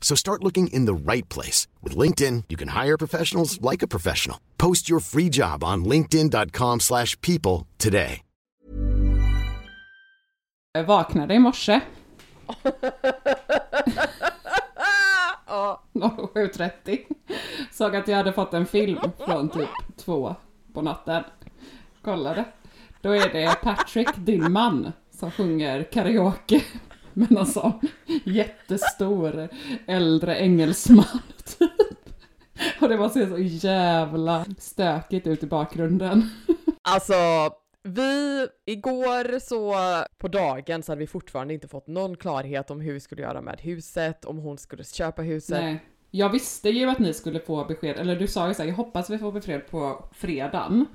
So start looking in the right place. With LinkedIn, you can hire professionals like a professional. Post your free job on linkedin.com slash people today. Jag vaknade i morse. Ja. 07.30. Såg att jag hade fått en film från typ två på natten. Kollade. Då är det Patrick, din man, som sjunger karaoke någon sån jättestor äldre engelsman typ. Och det var så så jävla stökigt ut i bakgrunden. Alltså, vi, igår så på dagen så hade vi fortfarande inte fått någon klarhet om hur vi skulle göra med huset, om hon skulle köpa huset. Nej. Jag visste ju att ni skulle få besked, eller du sa ju såhär, jag hoppas vi får besked på fredagen.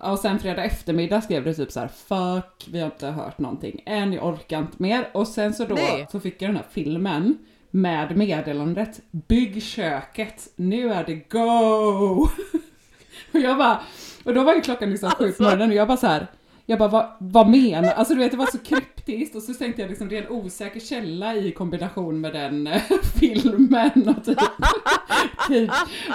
Och sen fredag eftermiddag skrev du typ så här: fuck, vi har inte hört någonting än, jag orkar inte mer. Och sen så då Nej. så fick jag den här filmen med meddelandet, bygg köket, nu är det go! och jag bara, och då var ju klockan liksom sju på Alltså. morgonen och jag bara så här. Jag bara, vad, vad menar Alltså du vet, det var så kryptiskt och så tänkte jag liksom, det är en osäker källa i kombination med den eh, filmen och typ, typ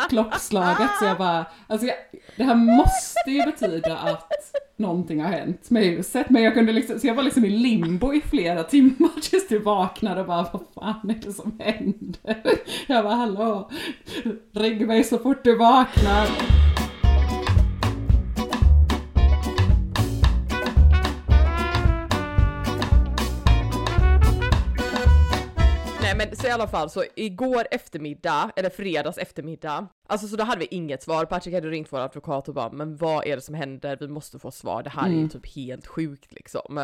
klockslaget. Så jag bara, alltså jag, det här måste ju betyda att någonting har hänt med huset. Men jag kunde liksom, så jag var liksom i limbo i flera timmar tills du vaknade och bara, vad fan är det som händer? Jag bara, hallå, ring mig så fort du vaknar. Nej men så i alla fall så igår eftermiddag, eller fredags eftermiddag, alltså så då hade vi inget svar. Patrick hade ringt vår advokat och bara men vad är det som händer? Vi måste få svar. Det här är ju typ helt sjukt liksom.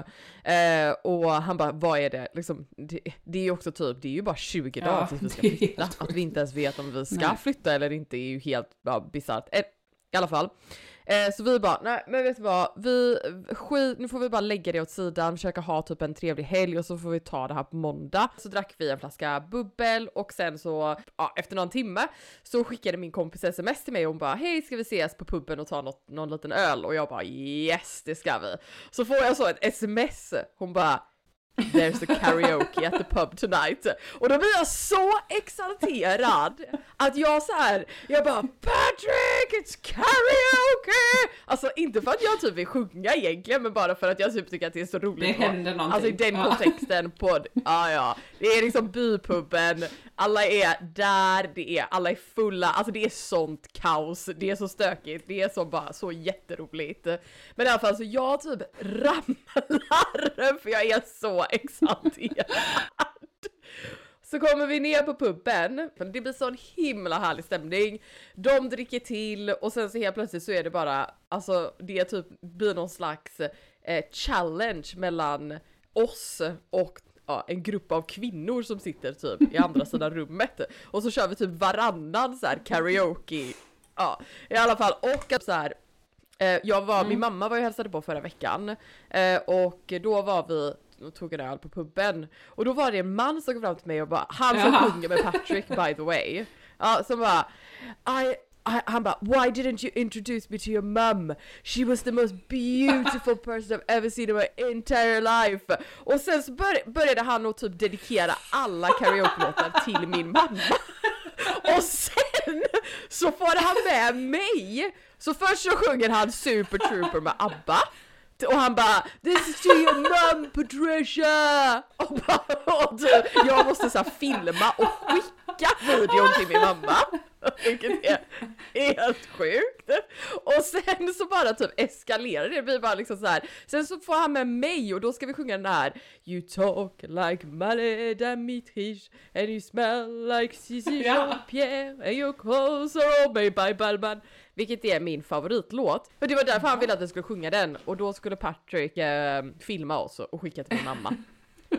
Eh, och han bara vad är det? Liksom, det, det är ju också typ, det är ju bara 20 Ja, dagar tills vi ska flytta. Att vi inte ens vet om vi ska Nej. flytta eller inte är ju helt ja, bisarrt. Eh, I alla fall. Eh, så vi bara, nej men vet du vad, vi, skit, nu får vi bara lägga det åt sidan, försöka ha typ en trevlig helg och så får vi ta det här på måndag. Så drack vi en flaska bubbel och sen så, ja efter någon timme så skickade min kompis sms till mig och hon bara, hej ska vi ses på puben och ta något, någon liten öl? Och jag bara, yes det ska vi. Så får jag så ett sms, hon bara, There's a karaoke at the pub tonight. Och då blir jag så exalterad att jag så här, jag bara Patrick it's karaoke! Alltså inte för att jag typ vill sjunga egentligen men bara för att jag typ tycker att det är så roligt. Det händer någonting. Alltså i den Ja. kontexten på, ja ja, det är liksom bypuben, alla är där, det är, alla är fulla, alltså det är sånt kaos, det är så stökigt, det är så bara så jätteroligt. Men i alla fall så jag typ ramlar för jag är så exalterad. Så kommer vi ner på puben, det blir sån himla härlig stämning. De dricker till och sen så helt plötsligt så är det bara, alltså det typ blir någon slags eh, challenge mellan oss och ja, en grupp av kvinnor som sitter typ i andra sidan rummet. Och så kör vi typ varannan så här karaoke. Ja, i alla fall och så här Eh, jag var, min mamma var ju hälsade på förra veckan eh, och då var vi och tog en öl på puben och då var det en man som kom fram till mig och bara, han som sjunger med Patrick by the way, ja, som bara I, I- han bara Why didn't you introduce me to your mum? She was the most beautiful person I've ever seen in my entire life. Och sen så bör, började han att typ dedikera alla karaoke-låtar till min mamma. Och sen så får han med mig! Så först så sjunger han Super Trooper med ABBA. Och han bara This is to your mum Patricia! Och, bara, och typ, jag måste så här, filma och skicka videon till min mamma. Vilket är helt sjukt. Och sen så bara typ eskalerar det, det blir bara liksom så här. Sen så får han med mig och då ska vi sjunga den här You talk like Malé Mitriche and you smell like Ja. Jean-Pierre and your clothes are all made by Balmain. Vilket är min favoritlåt. Och det var därför han ville att vi skulle sjunga den och då skulle Patrick eh, filma oss och skicka till min mamma.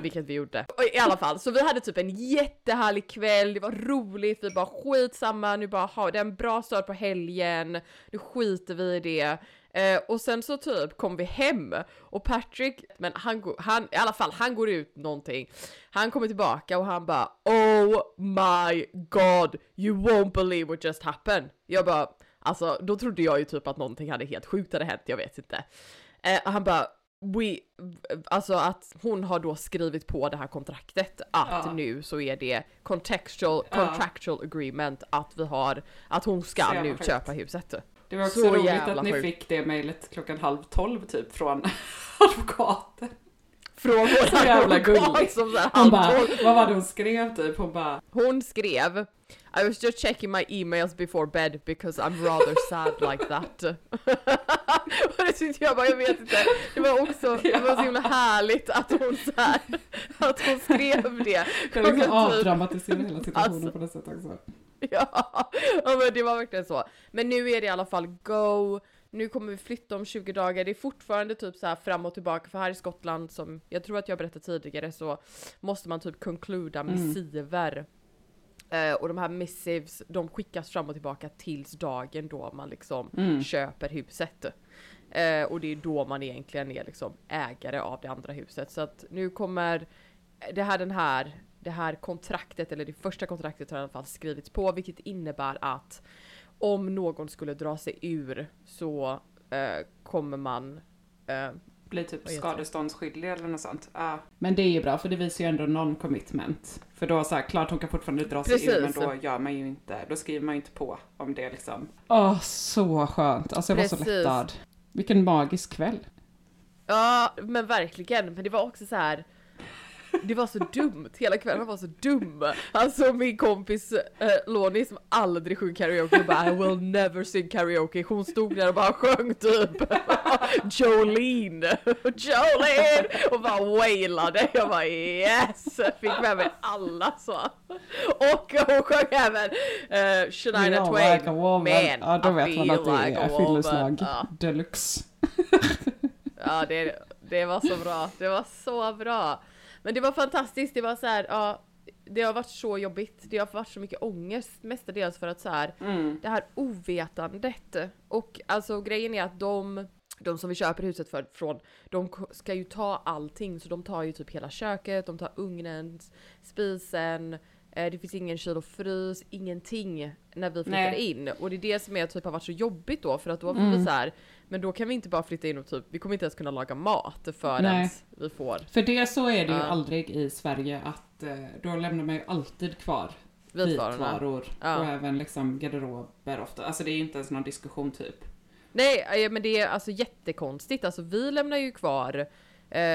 Vilket vi gjorde. Och I alla fall, så vi hade typ en jättehärlig kväll, det var roligt, vi bara skitsamma, nu bara ha det är en bra start på helgen, nu skiter vi i det. Eh, och sen så typ kom vi hem och Patrick, men han, han, i alla fall han går ut någonting. Han kommer tillbaka och han bara Oh my god, you won't believe what just happened. Jag bara, alltså då trodde jag ju typ att någonting hade helt sjukt hade hänt, jag vet inte. Eh, han bara We, alltså att hon har då skrivit på det här kontraktet att Ja. nu så är det contextual, Ja. contractual agreement att vi har, att hon ska nu sjukt. köpa huset. Det var också Så roligt att ni sjukt. fick det mejlet klockan halv tolv typ från advokaten. Från vår advokat som så här Hon bara, halv vad var det hon skrev typ? Hon bara, Hon skrev I was just checking my emails before bed because I'm rather sad like that. och det tyckte jag bara, jag vet inte, det var också, det var så himla härligt att hon så här, att hon skrev det. kan liksom typ- avdramatisera hela situationen Alltså. på det sättet också. Ja, ja men det var verkligen så. Men nu är det i alla fall go, nu kommer vi flytta om 20 dagar, det är fortfarande typ så här fram och tillbaka för här i Skottland som jag tror att jag berättade tidigare så måste man typ concluda missiver. Eh, och de här missives, de skickas fram och tillbaka tills dagen då man liksom köper huset. Eh, och det är då man egentligen är liksom ägare av det andra huset. Så att nu kommer det här, den här, det här kontraktet, eller det första kontraktet har i alla fall skrivits på, vilket innebär att om någon skulle dra sig ur så eh, kommer man eh, Blir typ skadeståndsskyldig eller något sånt. Ja. Men det är ju bra för det visar ju ändå non-commitment. För då så här, klart hon kan fortfarande dra sig ur men Precis. då gör man ju inte, då skriver man ju inte på om det liksom. Åh, så skönt. Alltså jag var så Precis. lättad. Vilken magisk kväll. Ja, men verkligen. Men det var också så här. Det var så dumt, hela kvällen var så dum. Alltså min kompis eh, Loni som aldrig sjunger karaoke bara I will never sing karaoke. Hon stod där och bara sjöng typ Jolene, Jolene och bara wailade. Jag bara yes, fick med mig alla så. Och hon sjöng även uh, Shania Yeah, Twain. like a woman. Man, ja, då vet man att det like är fylleslag Ja. deluxe. Ja, det, det var så bra. Det var så bra. Men det var fantastiskt. Det var så här, ja, det har varit så jobbigt. Det har varit så mycket ångest mestadels för att så här, Mm. det här ovetandet. Och alltså grejen är att de, de som vi köper huset för, från, de ska ju ta allting. Så de tar ju typ hela köket, de tar ugnen, spisen, det finns ingen kyl och frys, ingenting när vi flyttar Nej. in. Och det är det som är, typ, har varit så jobbigt då för att då får vi så här, men då kan vi inte bara flytta in och typ, vi kommer inte ens kunna laga mat förrän Nej. vi får För det så är det ju Ja. aldrig i Sverige att eh, då lämnar man ju alltid kvar vitvaror. Ja. Och även liksom garderober ofta. Alltså det är inte ens någon diskussion typ. Nej, eh, men det är alltså jättekonstigt. Alltså vi lämnar ju kvar eh,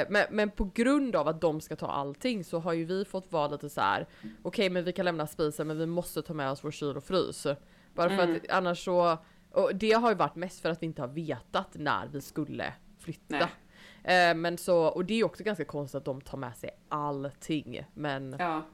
men, men på grund av att de ska ta allting så har ju vi fått vara lite så här. okej men vi kan lämna spisen men vi måste ta med oss vår kyl och frys. Bara för att annars så, och det har ju varit mest för att vi inte har vetat när vi skulle flytta. Eh, men så, och det är också ganska konstigt att de tar med sig allting. Men Ja.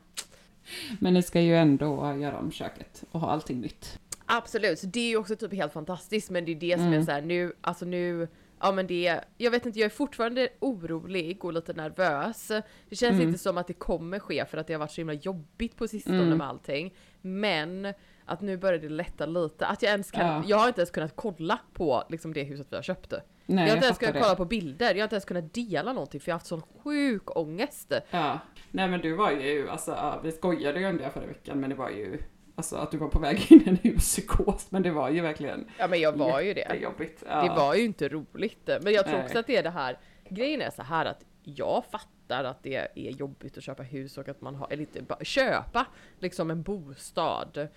Men ni ska ju ändå göra om köket och ha allting nytt. Absolut, så det är ju också typ helt fantastiskt men det är det som är så här nu, alltså nu, ja men det, jag vet inte, jag är fortfarande orolig och lite nervös. Det känns inte som att det kommer ske för att det har varit så himla jobbigt på sistone med allting. Men att nu börjar det lätta lite, att jag ens kan, Ja. jag har inte ens kunnat kolla på liksom det huset vi har köpt. Nej, jag har inte ens kunnat det. kolla på bilder, jag har inte ens kunnat dela någonting för jag har haft sån sjuk ångest. Ja. Nej men du var ju, alltså vi skojade ju om det förra veckan men det var ju alltså att du var på väg in i en huspsykos, men det var ju verkligen Ja men jag var ju det. Ja. Det var ju inte roligt. Men jag tror Nej. också att det är det här, grejen är så här att jag fattar att det är jobbigt att köpa hus och att man har, eller inte köpa liksom en bostad. Eh,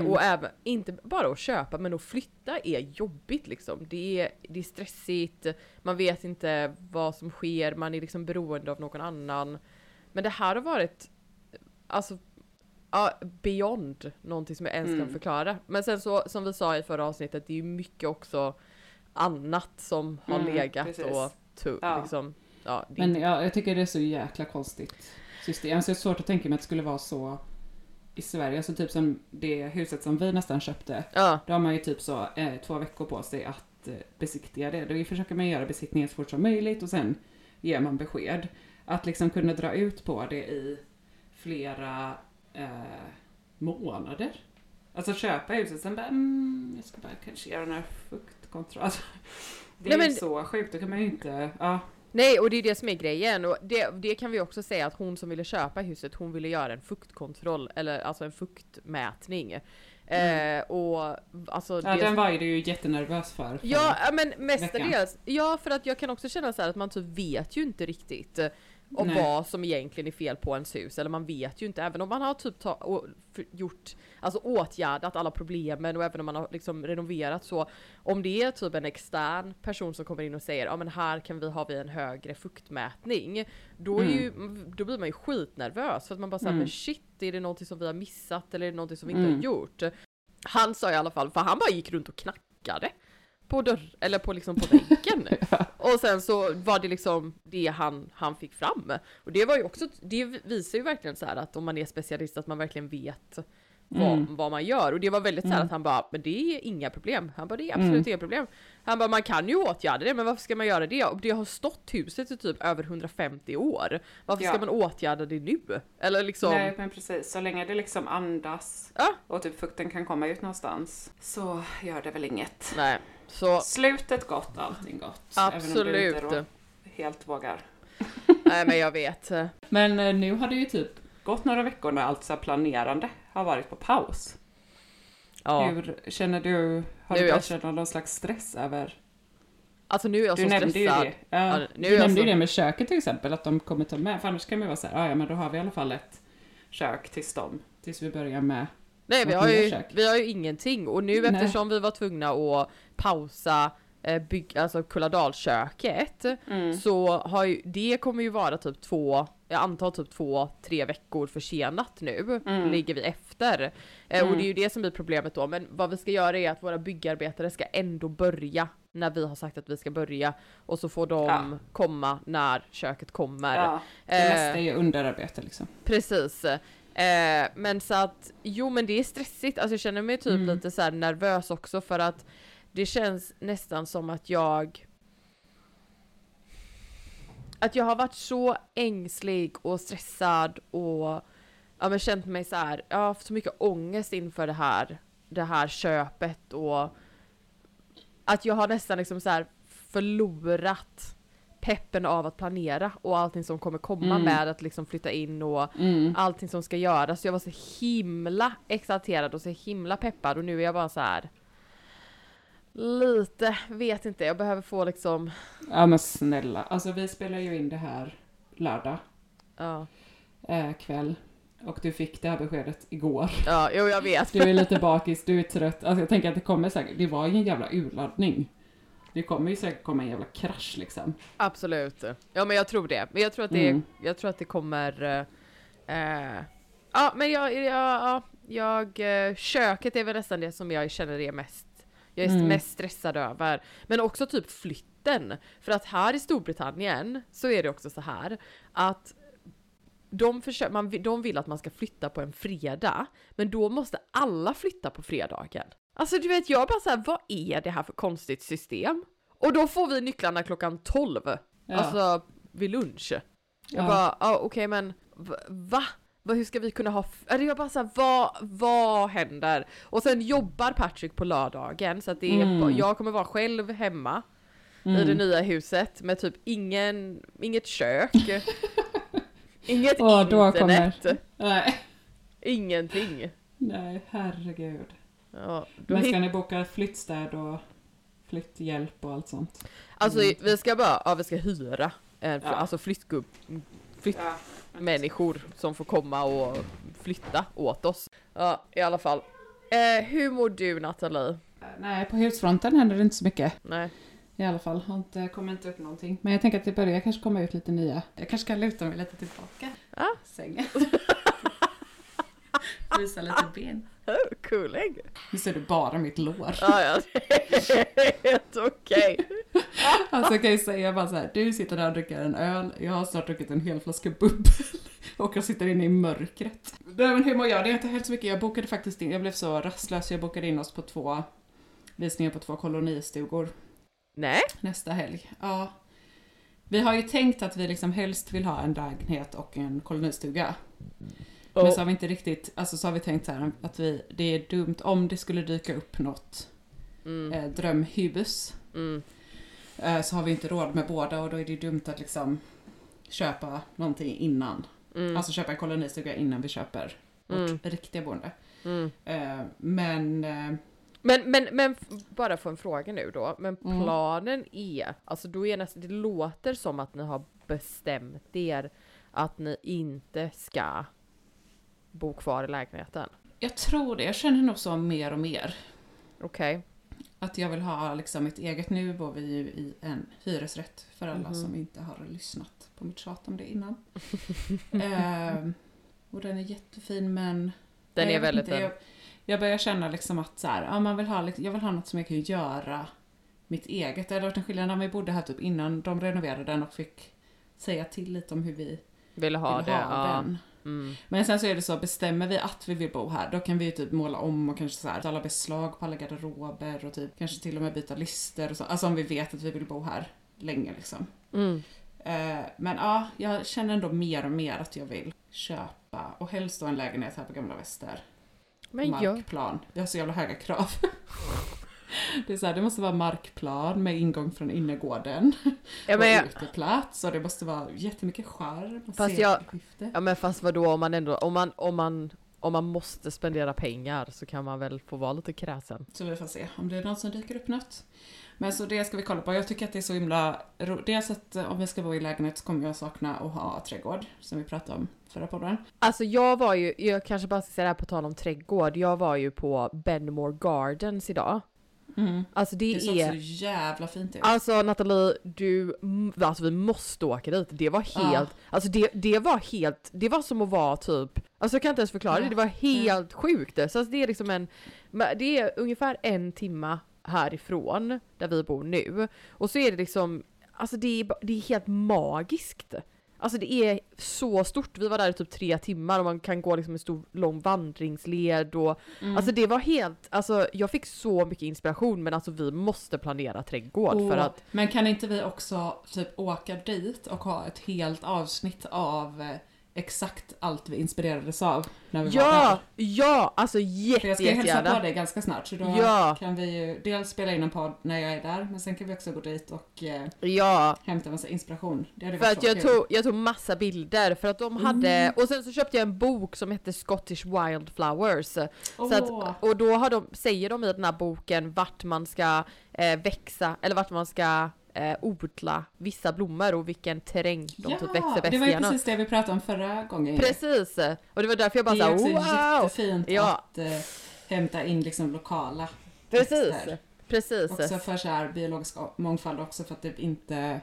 Mm. och även, inte bara att köpa men att flytta är jobbigt liksom. Det är, det är stressigt, man vet inte vad som sker, man är liksom beroende av någon annan. Men det här har varit, alltså Ja, beyond någonting som jag ens kan Mm. förklara. Men sen så, som vi sa i förra avsnittet, det är ju mycket också annat som har Mm, legat precis. och tu, Ja. liksom, ja, det, Men ja, jag tycker det är så jäkla konstigt system. Så det är svårt att tänka mig att det skulle vara så i Sverige. Alltså typ som det huset som vi nästan köpte. ja, Då har man ju typ så eh, två veckor på sig att eh, besiktiga det. Då försöker man göra besiktningen så fort som möjligt och sen ger man besked. Att liksom kunna dra ut på det i flera eh, månader. Alltså köpa huset sen bara, mm, jag ska bara kanske göra den här fuktkontrollen. Alltså, det är Nej, ju men- så sjukt, då kan man ju inte, ja. Nej, och det är det som är grejen. Och det, det kan vi också säga att hon som ville köpa huset, hon ville göra en fuktkontroll, eller alltså en fuktmätning. Eh, och alltså... Mm. ja det- den var du ju jättenervös för. för Ja, ja, men mestadels. veckan. Ja, för att jag kan också känna så här att man typ vet ju inte riktigt om Nej. vad som egentligen är fel på ens hus. Eller man vet ju inte, även om man har typ ta, gjort, alltså åtgärdat alla problemen och även om man har liksom renoverat så. Om det är typ en extern person som kommer in och säger ja men här kan vi ha vi en högre fuktmätning. Då, är ju, då blir man ju skitnervös för att man bara säger Mm. men shit, är det någonting som vi har missat eller är det någonting som vi inte Mm. har gjort? Han sa i alla fall, för han bara gick runt och knackade på dörr, eller på liksom på väggen. Och sen så var det liksom det han, han fick fram. Och det var ju också, det visar ju verkligen så här att om man är specialist att man verkligen vet vad, Mm. vad man gör. Och det var väldigt så här Mm. att han bara, men det är inga problem. Han bara, det är absolut inga problem. Han bara, man kan ju åtgärda det, men varför ska man göra det? Och det har stått huset i typ över 150 år. Varför ska Ja. man åtgärda det nu? Eller liksom, Nej men precis, så länge det liksom andas Ja. och typ fukten kan komma ut någonstans så gör det väl inget. nej. Så Slutet gott, allting gott. Även om du inte absolut. helt vågar. nej men jag vet. Men eh, nu har det ju typ gått några veckor när allt så planerande har varit på paus. Ja. Hur känner du, har Nu du börjat jag- känna någon slags stress över? Alltså nu är jag Du så nämnde stressad. ju det. Ja, Ja, nu du nämnde så- ju det med köket till exempel, att de kommer ta med. För annars kan man ju vara så här, "Ah, ja men då har vi i alla fall ett kök tills de, tills vi börjar med. Nej vi har, ju, vi har ju ingenting och nu Nej. eftersom vi var tvungna att pausa eh, bygg, alltså Kulladalsköket Mm. så har ju, det kommer ju vara typ två, jag antar typ två, tre veckor försenat nu, Mm. ligger vi efter. Eh, Och Mm. det är ju det som blir problemet då, men vad vi ska göra är att våra byggarbetare ska ändå börja när vi har sagt att vi ska börja och så får de Ja. komma när köket kommer. Ja, det Eh, mesta är ju underarbete liksom. Precis. Eh, men så att, jo men det är stressigt, alltså jag känner mig typ Mm. lite så nervös också för att det känns nästan som att jag att jag har varit så ängslig och stressad och ja, men känt mig så här, jag har haft så mycket ångest inför det här, det här köpet och att jag har nästan liksom så här förlorat peppen av att planera och allting som kommer komma Mm. med att liksom flytta in och Mm. allting som ska göras. Jag var så himla exalterad och så himla peppad och nu är jag bara så här. Lite, vet inte, jag behöver få liksom, Ja men snälla, alltså vi spelar ju in det här lördag ja, eh, kväll. Och du fick det här beskedet igår. ja, jo jag vet. Du är lite bakis, du är trött. Alltså jag tänker att det kommer säkert, det var ju en jävla urladdning. Det kommer ju säkert komma en jävla krasch liksom. Absolut. Ja men jag tror det. Men jag tror att det, Mm. jag tror att det kommer, eh, eh, ja men jag, jag, ja, jag, eh, köket är väl nästan det som jag känner är mest, jag är Mm. mest stressad över. Men också typ flytten. För att här i Storbritannien så är det också så här att de, försöker, man, de vill att man ska flytta på en fredag, men då måste alla flytta på fredagen. Alltså du vet, jag bara så här, vad är det här för konstigt system? Och då får vi nycklarna klockan 12, Ja. alltså vid lunch. Jag Ja. bara, ja okej men v- va? Va, Hur ska vi kunna ha... Eller jag bara såhär, vad, vad händer? Och sen jobbar Patrick på lördagen så att det är, Mm. jag kommer vara själv hemma i Mm. det nya huset med typ ingen, inget kök, inget då internet, ingenting. Nej, herregud. Ja, då Men ska ni boka flyttstäd och flytthjälp och allt sånt? Alltså Mm. vi ska bara, ja vi ska hyra en, Ja. alltså flyttgubb, flyttmänniskor som får komma och flytta åt oss. Ja, i alla fall. Eh, hur mår du Nathalie? Nej, på husfronten händer det inte så mycket. Nej. I alla fall, har inte kommit inte upp någonting. Men jag tänker att det börjar kanske komma ut lite nya. Jag kanske ska luta mig lite tillbaka. Ja. Sängen. Visa lite ben. Oh, cooling. Nu ser du bara mitt lår. Ja, ja, helt okej. Alltså jag kan ju säga bara så här, du sitter där och dricker en öl, jag har snart druckit en hel flaska bubbel. Och jag sitter inne i mörkret. Nej men hur mår jag? Det är inte helt så mycket. Jag bokade faktiskt in, jag blev så rastlös, jag bokade in oss på två visningar på två kolonistugor Nej. nästa helg. Ja. Vi har ju tänkt att vi liksom helst vill ha en lägenhet och en kolonistuga. Men så har vi inte riktigt, alltså så har vi tänkt så här att vi, det är dumt om det skulle dyka upp något Mm, eh, drömhybus. mm, Eh, så har vi inte råd med båda och då är det dumt att liksom köpa någonting innan. mm, Alltså köpa en kolonistuga innan vi köper vårt Mm. riktiga boende. mm. Eh, men eh, Men, men, men f- bara få en fråga nu då. Men Mm. planen är, alltså då är nästan, det låter som att ni har bestämt er att ni inte ska bo kvar i lägenheten. jag tror det, jag känner nog så mer och mer. Okej. Att jag vill ha liksom ett eget, nu bor vi ju i en hyresrätt för alla Mhm. som inte har lyssnat på mitt tjat om det innan. eh, och den är jättefin men... Den är väldigt fin. Jag, jag börjar känna liksom att så här, ja, man vill ha, liksom- jag vill ha något som jag kan göra mitt eget. Det hade varit en skillnad när vi bodde här typ innan de renoverade den och fick säga till lite om hur vi Vill ha vill det. ha ja. den. Mm. Men sen så är det så, bestämmer vi att vi vill bo här, då kan vi ju typ måla om och kanske så här, alla beslag på alla garderober och typ kanske till och med byta lister och så. Alltså om vi vet att vi vill bo här länge liksom. Mm. Eh, men ja, jag känner ändå mer och mer att jag vill köpa och helst då en lägenhet här på Gamla Väster. Men jag, markplan. Vi har så jävla höga krav. Det är så här, det måste vara markplan med ingång från innergården. ja, och men jag, uteplats och det måste vara jättemycket charm och Fast jag- ja men fast vadå om man ändå, om man, om man, om man måste spendera pengar så kan man väl få vara lite kräsen. Så vi får se om det är någon som dyker upp något. Men så det ska vi kolla på. Jag tycker att det är så himla roligt. Dels att eh, om vi ska bo i lägenhet så kommer jag sakna att ha trädgård, som vi pratade om förra podden. Alltså jag var ju, jag kanske bara ska säga det här på tal om trädgård, jag var ju på Benmore Gardens idag. Alltså det, Det såg är... så jävla fint ut. Alltså Nathalie, du, mm, alltså vi måste åka dit. Det var helt, Ja. alltså det, det var helt, det var som att vara typ, alltså jag kan inte ens förklara det, Ja. det var helt sjukt. Så alltså det är liksom en, det är ungefär en timma härifrån, där vi bor nu. Och så är det liksom, alltså det är, det är helt magiskt. Alltså det är så stort, vi var där i typ tre timmar och man kan gå liksom en stor lång vandringsled och Mm. Alltså det var helt, alltså jag fick så mycket inspiration men alltså vi måste planera trädgård för Åh, att Men kan inte vi också typ åka dit och ha ett helt avsnitt av eh, exakt allt vi inspirerades av när vi var Ja! där? Ja! Alltså För jätte, jag ska ju hälsa på jättegärna. dig ganska snart så då Ja. kan vi ju dels spela in en podd när jag är där men sen kan vi också gå dit och eh, Ja! hämta massa inspiration. Det hade För varit att så jag kul. tog, jag tog massa bilder för att de hade, och sen så köpte jag en bok som hette Scottish Wildflowers. Så Åh, att, och då har de, säger de i den här boken vart man ska eh, växa, eller vart man ska eh, odla vissa blommor och vilken terräng de ja, typ växer bäst det var ju igenom. precis det vi pratade om förra gången. Precis! Och det var därför jag bara det är också såhär wow! jättefint Ja. att eh, hämta in liksom lokala Precis! växter. Precis! Också för så här biologisk mångfald också för att det inte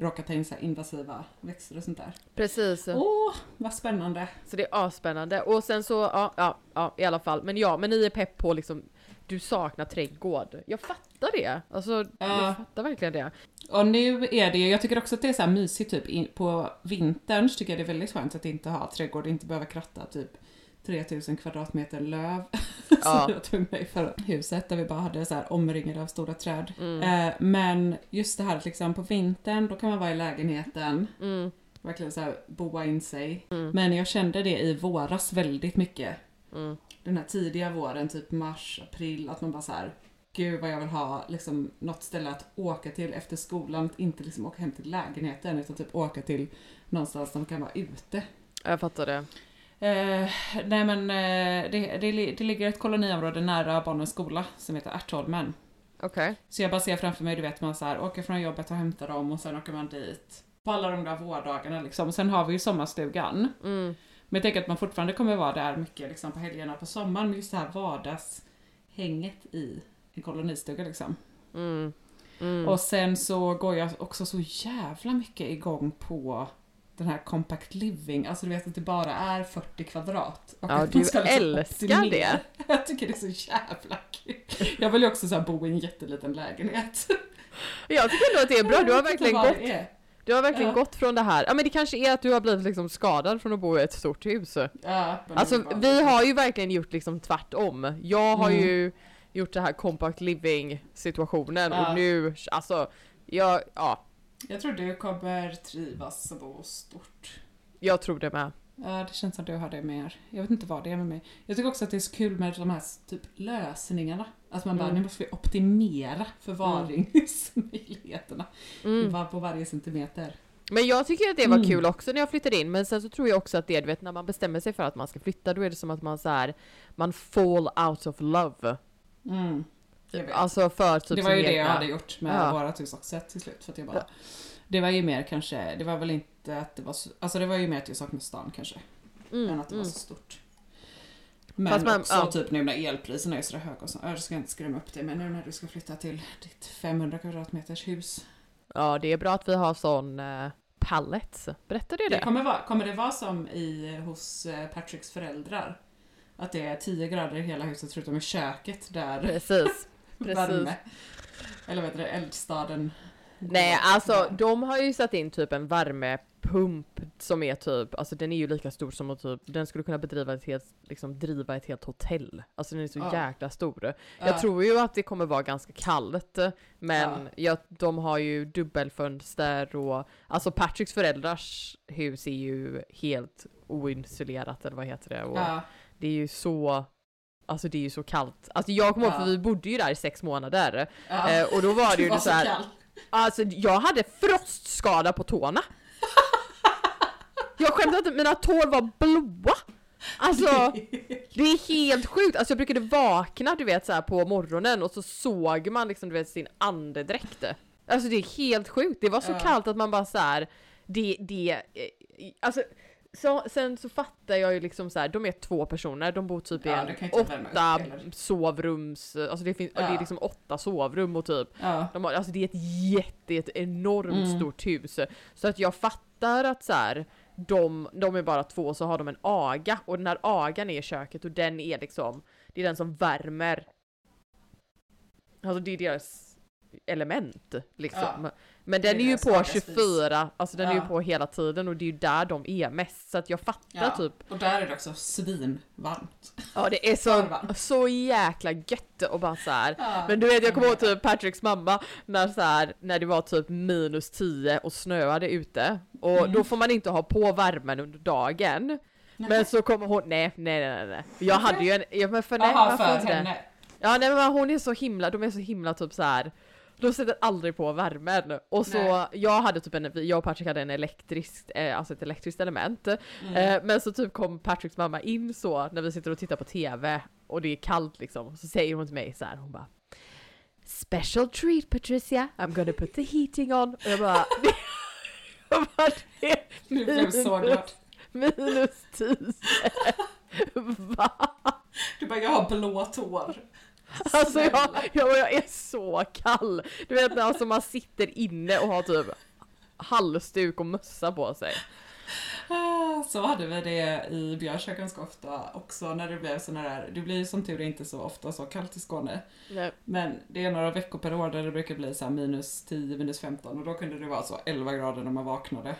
råkar ta in så invasiva växter och sånt där. Precis! Åh, vad spännande! Så det är asspännande. Och sen så, ja, ja, ja i alla fall. Men ja, men ni är pepp på liksom, du saknar trädgård. Jag fattar det. Alltså, Ja. jag fattar verkligen det. Och nu är det ju, jag tycker också att det är så här mysigt typ in, på vintern så tycker jag det är väldigt skönt att inte ha trädgård, inte behöva kratta typ 3000 kvadratmeter löv Ja. som jag tog mig för huset där vi bara hade så här omringade av stora träd. Mm. Eh, men just det här liksom på vintern, då kan man vara i lägenheten, Mm, verkligen så här boa in sig. Mm. Men jag kände det i våras väldigt mycket. Den här tidiga våren, typ mars, april, att man bara så här Gud vad jag vill ha liksom, något ställe att åka till efter skolan, att inte liksom åka hem till lägenheten utan typ åka till någonstans där man kan vara ute. Jag fattar det. Eh, nej men eh, det, det, det ligger ett koloniområde nära barnens skola som heter Ärtholmen. Okej. Så jag bara ser framför mig, du vet man så här, åker från jobbet och hämtar dem och sen åker man dit på alla de där vårdagarna liksom. Sen har vi ju sommarstugan. Mm. Men jag tänker att man fortfarande kommer vara där mycket liksom, på helgerna på sommaren med just det här vardagshänget i en kolonistuga liksom. Mm. Mm. Och sen så går jag också så jävla mycket igång på den här compact living, alltså du vet att det bara är 40 kvadrat. Och Ja, att du ska liksom älskar optimera. det. Jag tycker det är så jävla kul. Jag vill ju också så bo i en jätteliten lägenhet. Jag tycker ändå att det är bra, du har verkligen gått. Du har verkligen Ja. gått från det här, ja men det kanske är att du har blivit liksom skadad från att bo i ett stort hus. Ja, Alltså vi har ju verkligen gjort liksom tvärtom. Jag har Mm. ju gjort det här compact living situationen Ja. och nu, alltså, jag, ja, Jag tror du kommer trivas och bo stort. jag tror det med. Ja, det känns som du har det mer. Jag vet inte vad det är med mig. Jag tycker också att det är så kul med de här typ lösningarna. Att man bara, Mm. nu måste vi optimera förvaringsmöjligheterna Mm. var- på varje centimeter. Men jag tycker att det var Mm. kul också när jag flyttade in, men sen så tror jag också att det, du vet när man bestämmer sig för att man ska flytta, då är det som att man så här, man fall out of love. Mm. Alltså för typ det var ju det jag hade gjort med Ja. vårat hus också till slut. För att jag bara, Det var ju mer kanske, det var väl inte att det var så, alltså det var ju mer att jag saknade stan kanske. Mm, än att det mm. var så stort. Men man- också ja. typ nu när elpriserna är så höga och så, jag ska inte skrämma upp det men nu när du ska flytta till ditt 500 kvadratmeters hus. Ja, det är bra att vi har sån uh, pallets. Berättade jag Det det? kommer, vara, kommer det vara som i, hos eh, Patricks föräldrar? Att det är 10 grader i hela huset förutom i köket där Precis. Precis. värme, eller vad heter det, eldstaden Nej, alltså de har ju satt in typ en värmepump som är typ, alltså den är ju lika stor som att typ, den skulle kunna bedriva ett helt, liksom driva ett helt hotell. Alltså den är så Ja. jäkla stor. Ja. Jag tror ju att det kommer vara ganska kallt, men Ja. de har ju dubbelfönster och, alltså Patricks föräldrars hus är ju helt oisolerat eller vad heter det? Och Ja, det är ju så Alltså det är ju så kallt. Alltså jag kommer ihåg Ja. för vi bodde ju där i sex månader. ja. Eh, och då var det ju var så här, kall. Alltså jag hade frostskada på tårna. Jag skämtar inte, mina tår var blåa. Alltså det är helt sjukt. Alltså jag brukade vakna du vet så här på morgonen och så såg man liksom du vet sin andedräkt. Alltså det är helt sjukt. Det var så Ja. kallt att man bara så här. Det, det, eh, alltså så, sen så fattar jag ju liksom så här, de är två personer, de bor typ i Ja, en upp åtta sovrums, alltså det finns, det är Ja. liksom åtta sovrum och typ Ja. de har, alltså det är ett jätte, ett enormt Mm. stort hus. Så att jag fattar att så här, de, de är bara två så har de en aga och den här agan är i köket och den är liksom, det är den som värmer. Alltså det är deras element liksom. Ja. Men är den är ju på aga spis. 24, alltså den är ju Ja. på hela tiden och det är ju där de är mest. Så att jag fattar Ja. typ Och där är det också svinvarmt. Ja det är så, så jäkla gött och bara så här. Ja. Men du vet jag kommer ihåg typ Patricks mamma när så här, när det var typ minus 10 och snöade ute och Mm. då får man inte ha på värmen under dagen. Men så kommer hon, nej nej nej nej. Jag hade ju en, ja, men för nej, varför för inte det? henne. Ja nej men hon är så himla, de är så himla typ så här. De sätter aldrig på värmen. Och så, Nej. jag hade typ en, jag och Patrick hade en elektrisk, eh, alltså ett elektriskt element. Mm. Eh, men så typ kom Patricks mamma in så när vi sitter och tittar på TV och det är kallt liksom. Så säger hon till mig så här, hon bara Special treat Patricia, I'm gonna put the heating on. Och jag bara, jag bara det Du blev så glad. minus 10. Va? Du bara, jag har blå tår. Alltså jag, jag, jag är så kall. Du vet när alltså man sitter inne och har typ halsduk och mössa på sig. Ah, Så hade vi det i Björkö ganska ofta också när det blev såna där, det blir ju som tur är inte så ofta så kallt i Skåne. Nej. Men det är några veckor per år där det brukar bli så här minus 10, minus 15 och då kunde det vara så 11 grader när man vaknade.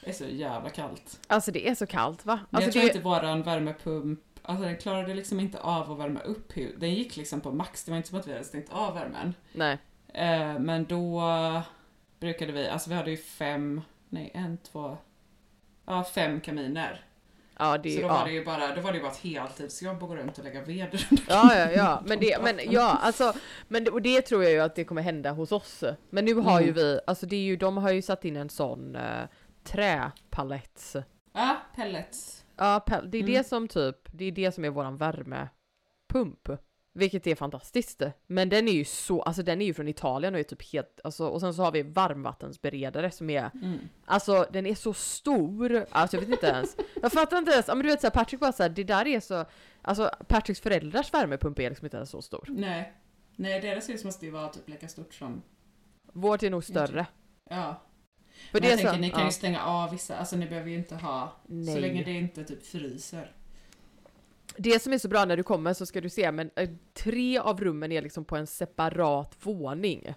Det är så jävla kallt. Alltså det är så kallt va? Alltså jag tror det, inte våran värmepump, alltså den klarade liksom inte av att värma upp huset. Den gick liksom på max, det var inte som att vi hade stängt av värmen. nej. Eh, men då brukade vi, alltså vi hade ju fem, nej en, två, ja fem kaminer. Ja det Så då ja. var det ju bara, då var det ju bara ett heltidsjobb att gå runt och lägga ved Ja, ja, ja, men det, men ja, alltså, men det, och det tror jag ju att det kommer hända hos oss. Men nu har ju Mm. vi, alltså det är ju, de har ju satt in en sån uh, träpalets. Ja, pellets. Ja, det är Mm. det som typ, det är det som är våran värmepump. Vilket är fantastiskt. Men den är ju så, alltså den är ju från Italien och är typ helt, alltså och sen så har vi varmvattensberedare som är, Mm. alltså den är så stor, alltså jag vet inte ens. Jag fattar inte ens, men du vet såhär Patrick bara såhär, det där är så, alltså Patricks föräldrars värmepump är liksom inte ens så stor. Nej. Nej, deras hus måste ju vara typ lika stort som... Vårt är nog större. Ja. För Men jag så, tänker, ni kan ja. ju stänga av vissa, alltså ni behöver ju inte ha... Nej. Så länge det inte typ fryser. Det som är så bra när du kommer så ska du se, men eh, tre av rummen är liksom på en separat våning.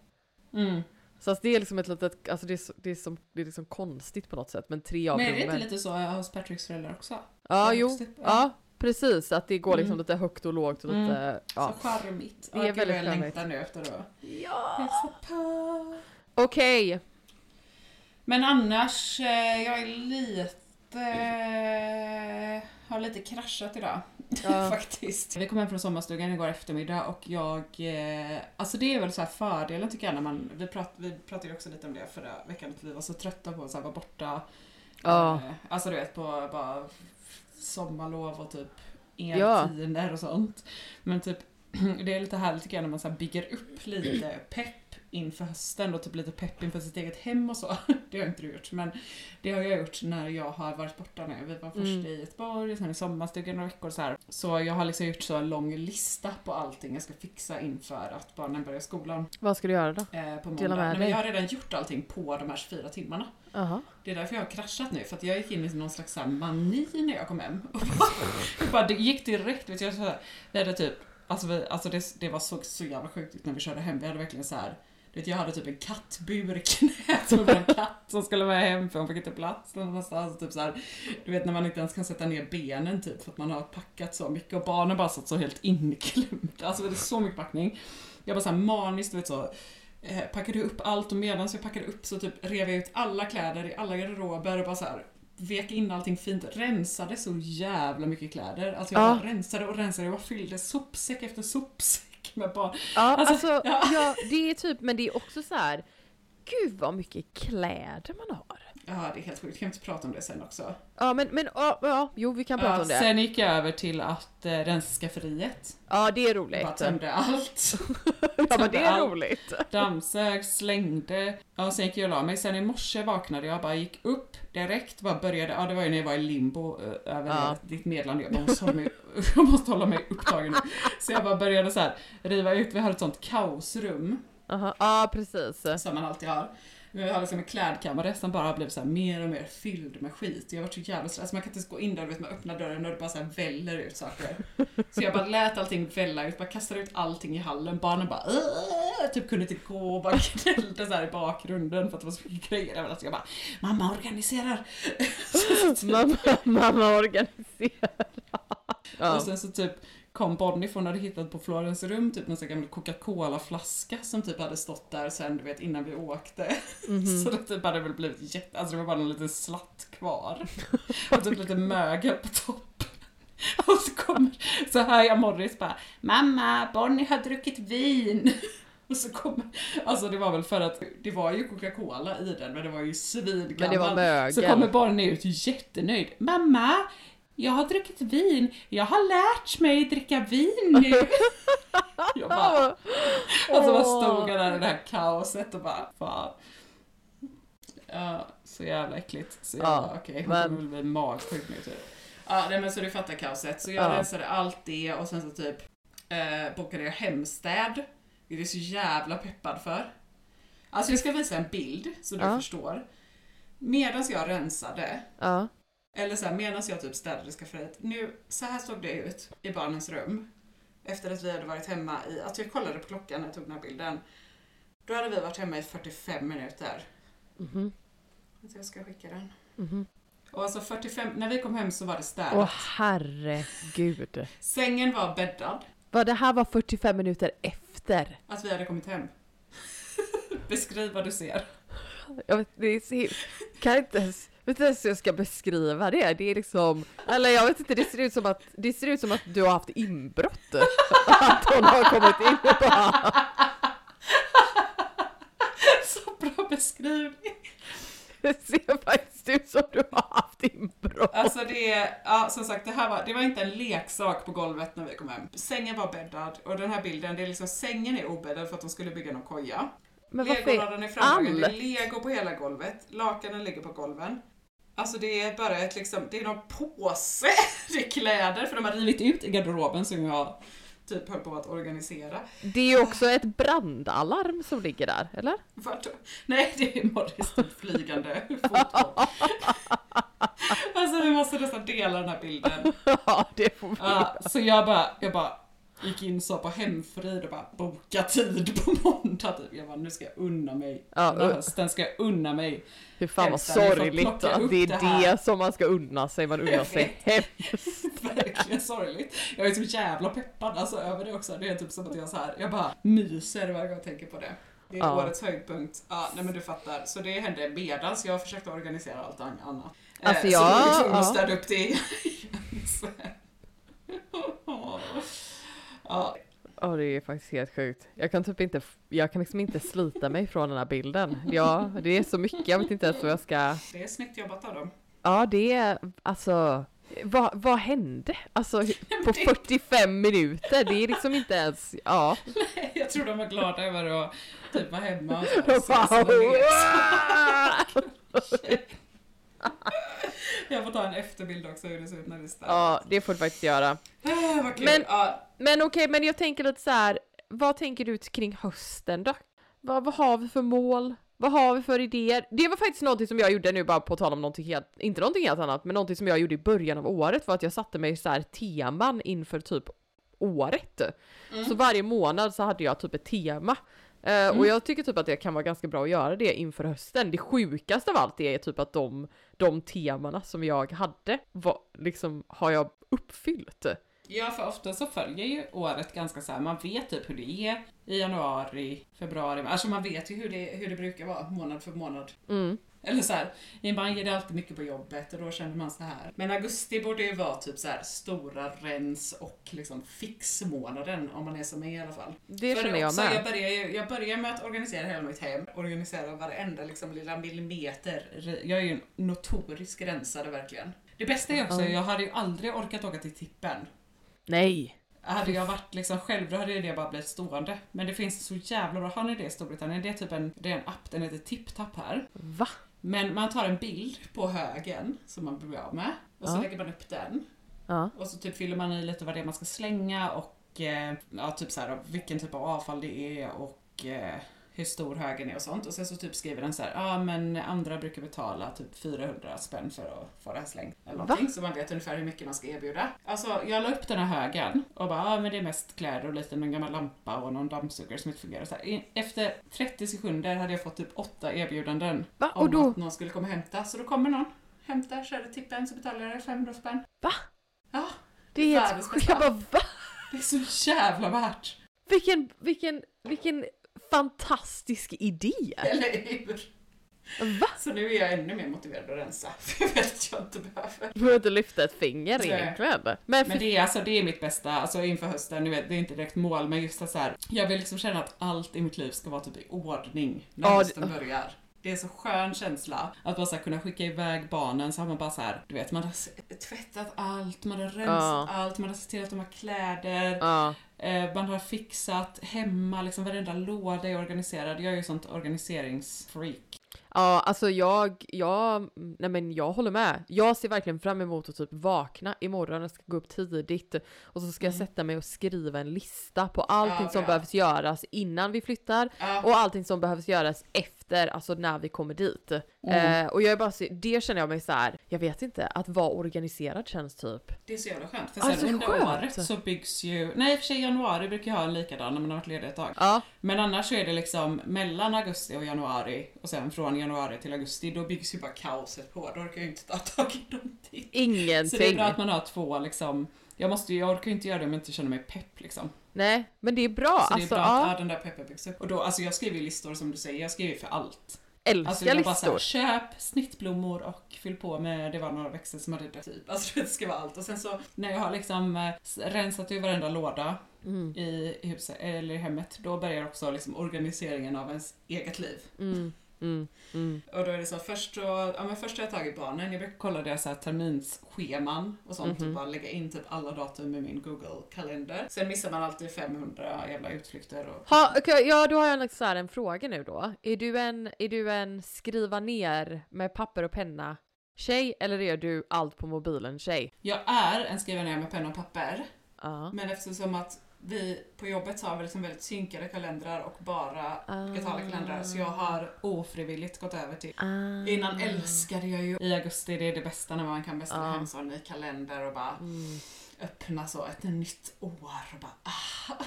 Mm. Så att det är liksom ett litet, alltså det är, det är, som, det är liksom konstigt på något sätt, men tre av Men är det inte lite så hos Patricks föräldrar också? Ja, jo, upp? Ja. ja precis, att det går liksom Mm. lite högt och lågt och lite, Mm. ja. Så charmigt. Det är gud, väldigt Jag charmigt. längtar nu efter att Ja! på. Men annars, eh, jag är lite... Har lite kraschat idag. Ja. Faktiskt. Vi kom hem från sommarstugan igår eftermiddag och jag... eh, Alltså det är väl så här fördelen tycker jag när man... Vi, prat, vi pratade ju också lite om det förra veckan, att vi var så trötta på att så här vara borta. Ja. Eh, Alltså du vet på bara sommarlov och typ Ja. eltider och sånt. Men typ det är lite härligt tycker jag när man så bygger upp lite pepp inför hösten och typ lite pepp inför sitt eget hem och så. Det har inte du gjort men det har jag gjort när jag har varit borta nu. Vi var först Mm. i Göteborg, sen i sommarstugan några veckor så här. Så jag har liksom gjort så en lång lista på allting jag ska fixa inför att barnen börjar skolan vad ska du göra då? eh, på måndag. Nej, men jag har redan gjort allting på de här 24 timmarna. Jaha. Det är därför jag har kraschat nu, för att jag gick in i någon slags så mani när jag kom hem. Och bara, jag bara, det gick direkt, vet jag, så här, vi hade typ, alltså, vi, alltså det, det var så, så jävla sjukt när vi körde hem, vi hade verkligen så här. Vet, jag hade typ en kattbur i knät med en katt som skulle vara hem för hon fick inte plats någonstans. Typ så här, du vet när man inte ens kan sätta ner benen typ för att man har packat så mycket och barnen bara satt så helt inklämda. Alltså det är så mycket packning. Jag bara så här maniskt, du vet så eh, packade upp allt och medan jag packade upp så typ rev jag ut alla kläder i alla garderober och bara så här vek in allting fint, rensade så jävla mycket kläder. Alltså jag Ja. rensade och rensade och fyllde sopsäck efter sopsäck med barn. Ja, Alltså, alltså, ja. ja. det är typ, men det är också så här. Gud vad mycket kläder man har. Ja, det är helt sjukt. Kan vi inte prata om det sen också? Ja men, men ja, ja, jo vi kan prata Ja, om det. sen gick jag över till att eh, rensa skafferiet. Ja det är Bara roligt. tömde allt. Ja men det är allt. roligt. Dammsög, slängde. Ja, sen gick jag och la mig. Sen i morse vaknade jag, bara gick upp direkt, bara började. Ja, det var ju när jag var i limbo eh, över Ja. ditt meddelande. Jag bara, måste hålla mig, jag måste hålla mig upptagen nu. Så jag bara började så här riva ut. Vi har ett sånt kaosrum Aha. Ja precis. som man alltid har. Vi har liksom en klädkammare som bara blivit så mer och mer fylld med skit. Jag har varit så jävla stressad. Man kan inte ens gå in där, vet man öppnar dörren och det bara så väller ut saker. Så jag bara lät allting välla ut, bara kastade ut allting i hallen. Barnen bara "Åh!" typ kunde inte gå och bara gnällde så i bakgrunden för att det var så mycket grejer överallt. Jag bara mamma organiserar. mamma, mamma organiserar. Ja. Och sen så typ kom Bonnie för hon hade hittat på Florens rum typ en sån här gammal Coca-Cola-flaska som typ hade stått där sen du vet innan vi åkte. Mhm. Så det typ hade väl blivit jätte, alltså det var bara en liten slatt kvar. Och typ lite mögel på topp. Och så kommer, så hör jag Morris bara Mamma, Bonnie har druckit vin. Och så kommer, alltså det var väl för att det var ju Coca-Cola i den men det var ju svingammal. Men det var mögel. Så kommer Bonnie ut jättenöjd. Mamma, jag har druckit vin. Jag har lärt mig dricka vin nu. jag bara, och så bara stod jag där i det här kaoset och bara, fan. Ja, så jävla äckligt. Så jag Ja, bara, okej, hon men- kommer bli magsjuk nu typ. Ja, nej, men så du fattar kaoset. Så jag Ja. rensade allt det och sen så typ eh, bokade jag hemstäd. Det är så jävla peppad för. Alltså jag ska visa en bild så du Ja. förstår. Medan jag rensade, Ja. Eller så här, medan jag typ städade skafferiet. Nu, så här såg det ut i barnens rum. Efter att vi hade varit hemma i, alltså jag kollade på klockan när jag tog den här bilden. Då hade vi varit hemma i 45 minuter. Mhm. Så jag ska skicka den. Mhm. Och alltså 45, när vi kom hem så var det städat. Åh herregud. Sängen var bäddad. Vad det här var 45 minuter efter. Att vi hade kommit hem. Beskriv vad du ser. Jag vet, det är så, kan inte ens, vet inte ens hur jag ska beskriva det. Det är liksom, eller jag vet inte, det ser ut som att, det ser ut som att du har haft inbrott. Att hon har kommit in och bara, Så bra beskrivning. det ser faktiskt ut som du har haft inbrott. Alltså det ja som sagt det här var, det var inte en leksak på golvet när vi kom hem. Sängen var bäddad och den här bilden, det är liksom sängen är obäddad för att de skulle bygga någon koja. Men varför Legolådan är framdragen, det är lego på hela golvet, lakanen ligger på golven. Alltså det är bara ett liksom, det är någon påse, det är kläder för de har rivit ut i garderoben som jag typ höll på att organisera. Det är ju också ett brandalarm som ligger där, eller? Vart? Nej, det är Morris typ flygande foto. Alltså vi måste nästan dela den här bilden. Ja, det får vi Ja, så jag bara, jag bara gick in så på hemfrid och bara boka tid på måndag typ. Jag bara, nu ska jag unna mig. Ja, Den här hösten ska jag unna mig. Hur fan vad Hemskt, sorgligt att det är det det, som man ska unna sig, man unnar sig hem. Verkligen sorgligt. Jag är så jävla peppad alltså, över det också. Det är typ som att jag så här, jag bara myser varje gång jag tänker på det. Det är Ja. årets höjdpunkt. Ja, nej men du fattar. Så det hände medans jag försökte organisera allt an- annat. Alltså, Eh, jag- Så då var jag tvungen att städa upp det igen Ja, Ja det är faktiskt helt sjukt. Jag kan typ inte, jag kan liksom inte slita mig från den här bilden. Ja, det är så mycket, jag vet inte ens vad jag ska... det är snyggt jobbat av dem. Ja det är, alltså, vad, vad hände? Alltså på 45 minuter, det är liksom inte ens, ja. Jag tror de var glada över att typ vara hemma och så. De så- Jag får ta en efterbild också hur det ser ut när det är städat. Ja, det får du faktiskt göra. Men- ja, Men okej, men jag tänker lite så här. vad tänker du kring hösten då? Vad, vad har vi för mål? Vad har vi för idéer? Det var faktiskt någonting som jag gjorde nu bara på tal om någonting helt, inte någonting helt annat, men någonting som jag gjorde i början av året var att jag satte mig så här teman inför typ året. Så varje månad så hade jag typ ett tema. Eh, Och jag tycker typ att det kan vara ganska bra att göra det inför hösten. Det sjukaste av allt är typ att de, de temana som jag hade var, liksom, har jag uppfyllt. Ja, för ofta så följer ju året ganska så här. man vet typ hur det är i januari, februari, alltså man vet ju hur det, hur det brukar vara månad för månad. Mm. Eller så här, är det alltid mycket på jobbet och då känner man så här. Men augusti borde ju vara typ så här stora rens och liksom fixmånaden om man är som mig i alla fall. Det För känner jag också, med. Jag börjar, jag börjar med att organisera hela mitt hem, organisera varenda liksom lilla millimeter. Jag är ju en notorisk rensare verkligen. Det bästa är också, Ja. jag hade ju aldrig orkat åka till tippen. Nej. Hade jag varit liksom själv då hade det bara blivit stående. Men det finns så jävla bra, har ni det i Storbritannien? Det är typ en, det är en app, den heter TipTap här. Va? Men man tar en bild på högen som man blir av med och så Ja. lägger man upp den. Ja. Och så typ fyller man i lite vad det är man ska slänga och eh, ja, typ så här, vilken typ av avfall det är och eh, hur stor högen är och sånt. Och sen så typ skriver den så här, ja men andra brukar betala typ 400 spänn för att få det här slängt. Eller någonting, så man vet ungefär hur mycket man ska erbjuda. Alltså jag la upp den här högen och bara, ja men det är mest kläder och lite en gammal lampa och någon dammsugare som inte fungerar. Så här. Efter 30 sekunder hade jag fått typ åtta erbjudanden Va? om Och då? att någon skulle komma och hämta. Så då kommer någon, hämtar, kör det tippen så betalar jag 500 spänn. Va? Ja, Det är helt sjukt. Jag bara va? det är så jävla värt. Vilken, vilken, vilken fantastisk idé! Eller hur? Va? Så nu är jag ännu mer motiverad att rensa. För jag vet att jag inte behöver. Du behöver inte lyfta ett finger Nej. egentligen. Men, Men för, det är alltså, det är mitt bästa, alltså inför hösten, nu vet, det är inte direkt mål, men just så här, jag vill liksom känna att allt i mitt liv ska vara typ i ordning när Ja, det- hösten börjar. Det är så skön känsla att bara så kunna skicka iväg barnen så har man bara så här, du vet, man har tvättat allt, man har rensat Ja. allt, man har sett till att de har kläder, ja. Eh, man har fixat hemma, liksom varenda låda är organiserad. Jag är ju sånt organiseringsfreak. ja, alltså jag, jag, nej men jag håller med. Jag ser verkligen fram emot att typ vakna imorgon, jag ska gå upp tidigt och så ska jag sätta mig och skriva en lista på allting Ja, som behövs göras innan vi flyttar Ja. och allting som behövs göras efter, alltså när vi kommer dit. Eh, och jag är bara, så- det känner jag mig så här. jag vet inte, att vara organiserad känns typ. Det är så jävla skönt. För Alltså, sen under skönt. året så byggs ju, nej i och för sig januari brukar jag ha en likadan när man har varit ledig ett tag. Ja, Men annars så är det liksom mellan augusti och januari och sen från januari till augusti då byggs ju bara kaoset på. Då orkar jag inte ta tag i någonting. ingenting. Så det är bra att man har två liksom, jag måste jag orkar ju inte göra det om jag inte känner mig pepp liksom. Nej, men det är bra. Så alltså, det är bra att ja, den där upp. Och då, alltså jag skriver ju listor som du säger, jag skriver ju för allt. älskar Alltså jag bara listor. såhär, köp snittblommor och fyll på med, det var några växter som hade dött typ. Alltså det ska vara allt. Och sen så när jag har liksom eh, rensat ur varenda låda Mm. i huset, eller i hemmet, då börjar också liksom organiseringen av ens eget liv. Mm. Mm, mm. Och då är det så, först så, ja men först har jag tagit barnen, jag brukar kolla deras så här terminsscheman och sånt Mhm. och bara lägga in typ alla datum i min Google-kalender. Sen missar man alltid 500 jävla utflykter och... Ha, okej, ja, då har jag liksom så en fråga nu då. Är du en, är du en skriva ner med papper och penna tjej eller är du allt på mobilen tjej? Jag är en skriva ner med penna och papper, Ja. men eftersom att vi på jobbet har vi liksom väldigt synkade kalendrar och bara digitala kalendrar så jag har ofrivilligt gått över till Ah. Innan älskade jag ju i augusti, det är det bästa när man kan beställa Ja. hem så en ny kalender och bara Mm. öppna så ett nytt år och bara ah.